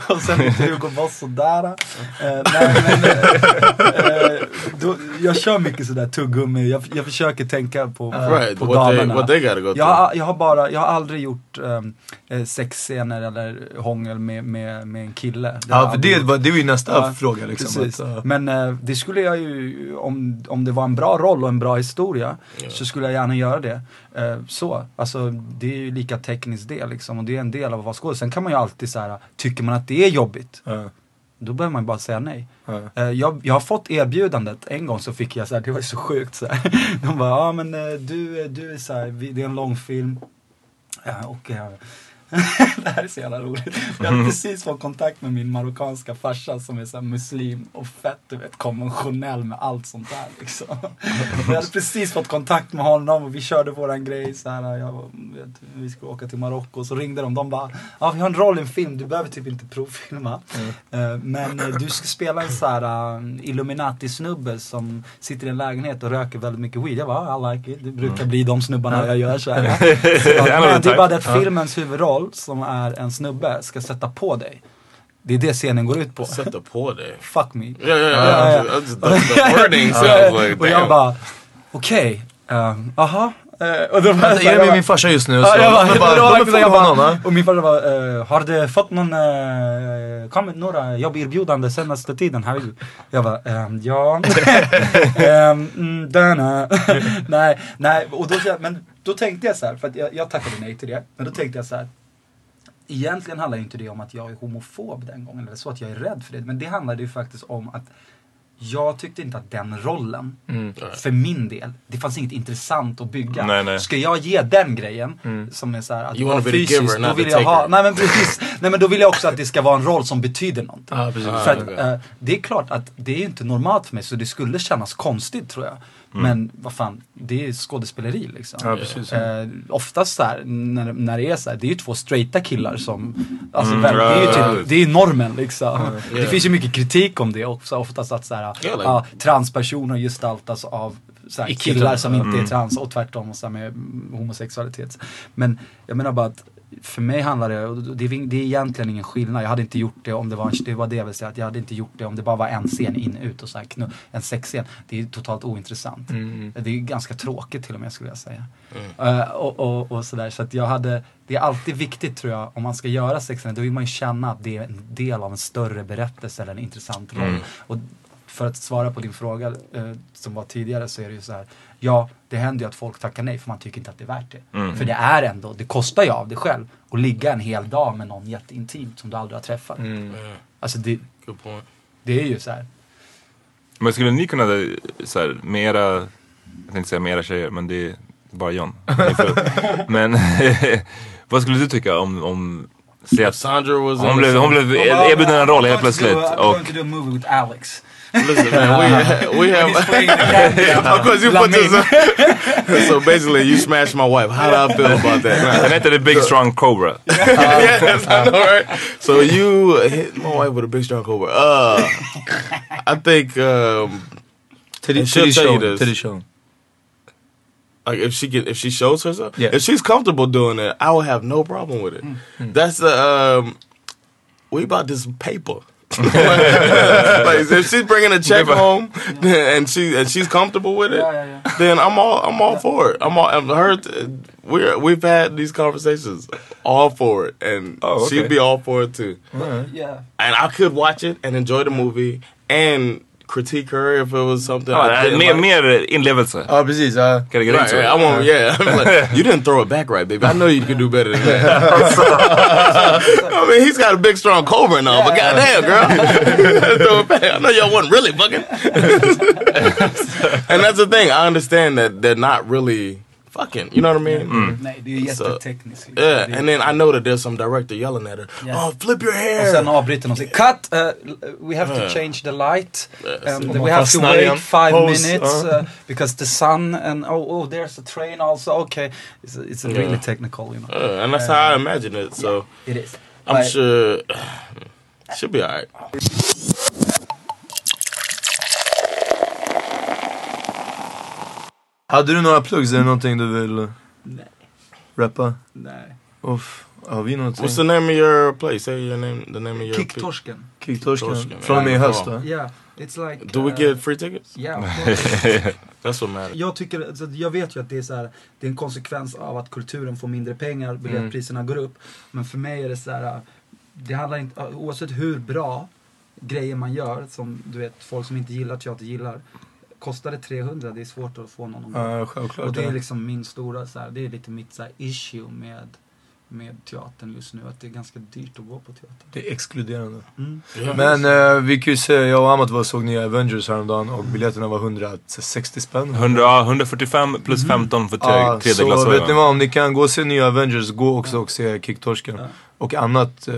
och sen Hugo Boss och Dara. Eh, nej, men, eh, då, jag kör mycket sådär tuggummi, jag, jag försöker tänka på, Right, på what they- damerna. what they gotta go jag, har- jag har bara, jag har aldrig gjort um, sexscener eller hångel med, med, med en kille. Ja, för det det var ju nästa Ja, fråga liksom. Att, uh, Men eh, det skulle jag ju, om, om det var en bra roll och en bra historia, så skulle jag gärna göra det. Eh, så, alltså det är ju lika tekniskt det liksom och det är en del av att vara skådespelare. Sen kan man ju alltid så här, tycker man att det är jobbigt, Ja. då behöver man ju bara säga nej. Eh, jag, jag har fått erbjudandet, en gång så fick jag så här, det var ju så sjukt så här. De bara, ja men eh, du, du är så här, det är en långfilm. Ja, och, eh, det här är så jävla roligt. Jag hade precis fått kontakt med min marockanska farsa som är så muslim och fett du vet konventionell med allt sånt där liksom. Jag hade precis fått kontakt med honom och vi körde våran grej så här. Jag, vet, vi skulle åka till Marocko och så ringde de. De bara, ja vi har en roll i en film, du behöver typ inte provfilma. Eh, Men eh, du ska spela en så här uh, Illuminati-snubbe som sitter i en lägenhet och röker väldigt mycket weed. Jag bara, I like it. Det brukar bli de snubbarna jag gör så här. Så, men det är bara det att filmens huvudroll, som är en snubbe, ska sätta på dig. Det är det scenen går ut på. Sätta på dig? Fuck me. Ja, ja, ja. That's- that's the wording sounds like, Och jag bara, okej, ehm, aha. Eh, och då var här, är jag med min farsa just nu? Ja, Så- jag bara, de bara, jag bara, va? och min farsa var, eh, har du fått någon, uh, kommit några jobberbjudanden senaste tiden? Här? Jag bara, ehm, ja. Denna. nej, nej, och då, men då tänkte jag så här, för att jag, jag tackade nej till det, men då tänkte jag så här. Egentligen handlar inte det om att jag är homofob den gången, eller så att jag är rädd för det. Men det handlade ju faktiskt om att jag tyckte inte att den rollen, Mm. för min del, det fanns inget intressant att bygga. Nej, nej. Ska jag ge den grejen, Mm. som är så här, att vara fysisk, giver, då vill jag ha, nej men precis, nej men då vill jag också att det ska vara en roll som betyder någonting. Precis. För Ah, att, okej. eh, det är klart att det är inte normalt för mig, så det skulle kännas konstigt tror jag. Men vad fan, det är skådespeleri liksom. Ja, precis. Eh, oftast så här, när, när det är så här, det är ju två straighta killar som, alltså Mm, väl, det är ju typ, det är normen liksom. Det Yeah. finns ju mycket kritik om det också, oftast att så här, Yeah, like- transpersoner gestaltas av här, killar som inte är Mm. trans och tvärtom och så med homosexualitet. Men jag menar bara att för mig handlar det, och det, är- det är egentligen ingen skillnad. Jag hade inte gjort det om det var, en- det var det jag ville säga, att jag hade inte gjort det om det bara var en scen in ut och så här, en sexscen. Det är totalt ointressant. Mm. Det är ganska tråkigt till och med skulle jag säga. Eh, och, och, och sådär. Så att jag hade, det är alltid viktigt tror jag, om man ska göra sexscener, då vill man ju känna att det är en del av en större berättelse eller en intressant roll. Mm. Och för att svara på din fråga eh, som var tidigare så är det ju så här. Ja, det händer ju att folk tackar nej för man tycker inte att det är värt det. Mm. För det är ändå, det kostar ju av det själv. Att ligga en hel dag med någon jätteintimt som du aldrig har träffat. Mm. Alltså det, Good point. det är ju så här. Men skulle ni kunna, så här, med era, jag tänkte säga med era tjejer, men det är bara John. Men vad skulle du tycka om, om att Sandra was hon blev, hon blev erbjuden en roll helt plötsligt I'm going to do a movie with Alex. Listen, man, we, we have. He's playing the of course, you put this. so basically, you smashed my wife. How do I feel about that? And after The Big Strong Cobra. yes, I know, right? So you hit my wife with a big strong cobra. Uh, I think um, Till And she'll till tell you show. this. Till show. like if she get if she shows herself, Yeah. if she's comfortable doing it, I will have no problem with it. That's the um, we about this paper. like if she's bringing a check home and she and she's comfortable with it, Yeah, yeah, yeah. then I'm all I'm all for it. I'm all I'm her. We're we've had these conversations, all for it, and Oh, okay. she'd be all for it too. Yeah. And I could watch it and enjoy the movie and critique her if it was something. Oh, I Ja, didn't mer, like. mer inlevelse. Ja, precis. Ja. Kan det get Right, into right. it? I want, yeah. I'm like, you didn't throw it back right, baby. I know you could do better than that. I mean, he's got a big, strong cobra and all, but goddamn, girl, throw. I know y'all wasn't really fucking. and that's the thing. I understand that they're not really fucking. You know what I mean? Nej, det är ju Så- jättetekniskt. liksom. Yeah, and then I know that there's some director yelling at her. Yeah. Oh, flip your Och hair. sen avbryter de och Cut! Uh, we have to change the light. Yes. And man we have to wait five minutes uh, because the sun and oh, oh there's a train also. Okay. It's, it's a really Yeah. technical, you know. Uh, and that's how I imagine it. So It is. I'm But- sure she'll be all right. Hade du några plugs? Är det någonting du vill Nej. rappa? Nej. Uff. Har vi någonting? What's the name of your place? Say your name. The name of your. Kicktorsken. Kicktorsken? Torsken. Från och med i höst va? Yeah. It's like... Do we uh, get free tickets? Yeah. That's what matters. Jag tycker, så jag vet ju att det är så här, det är en konsekvens av att kulturen får mindre pengar, biljettpriserna går upp. Men för mig är det så här, det handlar inte, oavsett hur bra grejer man gör, som du vet, folk som inte gillar teater gillar. Kostar det 300, det är svårt att få någon att självklart. Och det är liksom min stora, så här, det är lite mitt så issue med med teatern just nu. Att det är ganska dyrt att gå på teater. Det är exkluderande. Mm. Men eh, vi kan ju säga, jag och Amat var och såg nya Avengers häromdagen och biljetterna var 160 spänn. 100, ja, 145 plus 15 för tre, Ja, tredje så vet ni vad, om ni kan gå och se nya Avengers, gå också och se Kicktorsken. Och annat eh,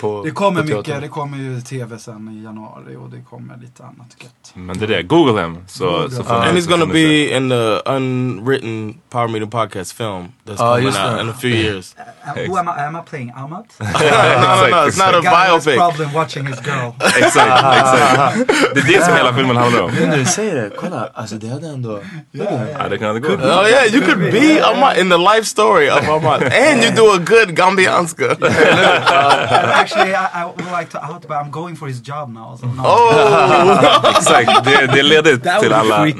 på Det kommer på teatern. mycket, det kommer ju tv sen i januari och det kommer lite annat gött. Men det är det, google him. Så, så får ni- and he's så gonna be in the unwritten Power Meeting Podcast film that's Ah, coming out in a few years. Uh, who am I, am I playing? Amat? no, no, no, it's not a biopic. problem watching his girl. Exakt, exakt. Det är det som hela filmen handlar om. Nu när du säger det, kolla. Alltså det hade ändå... Ja, det kan det gå. Oh yeah, you could be Ahmad in the life story of Ahmad, and you do a good Gambianska. Actually, I, I would like to out, but I'm going for his job now. So no. Oh! Exakt, det, det är ledigt That till alla.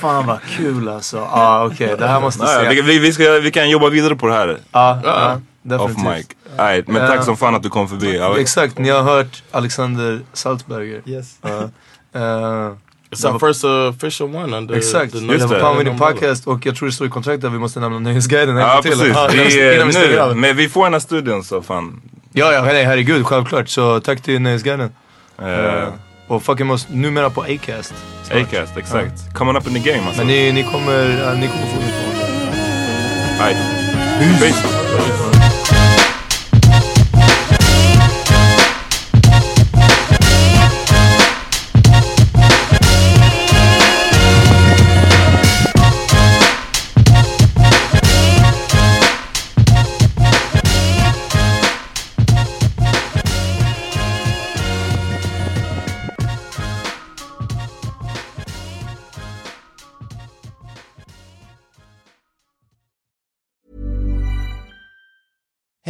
Fan vad kul alltså. Ja ah, okej, det här måste se. vi, vi, vi, ska, vi kan jobba vidare på det här. Ja, ja, Off definitivt. mic. Right, men tack Eh, som fan att du kom förbi. Ja, Exakt, ni har hört Alexander Salzberger. Yes. Ja. Eh, It's our first uh, official one under Exakt, the det var det. Meeting umbrella. Podcast och jag tror det står i kontraktet att vi måste nämna Nöjesguiden en Ja, till. precis. Ja, innan Vi, innan vi nu, men vi får den här studion så fan. Ja, ja, nej, herregud, självklart. Så tack till Nöjesguiden. Uh, Eh, och fucking oss numera på Acast. snart. Acast, exakt. Coming up in the game alltså. Men ni, ni, kommer, ja, ni kommer få det. Right. Peace.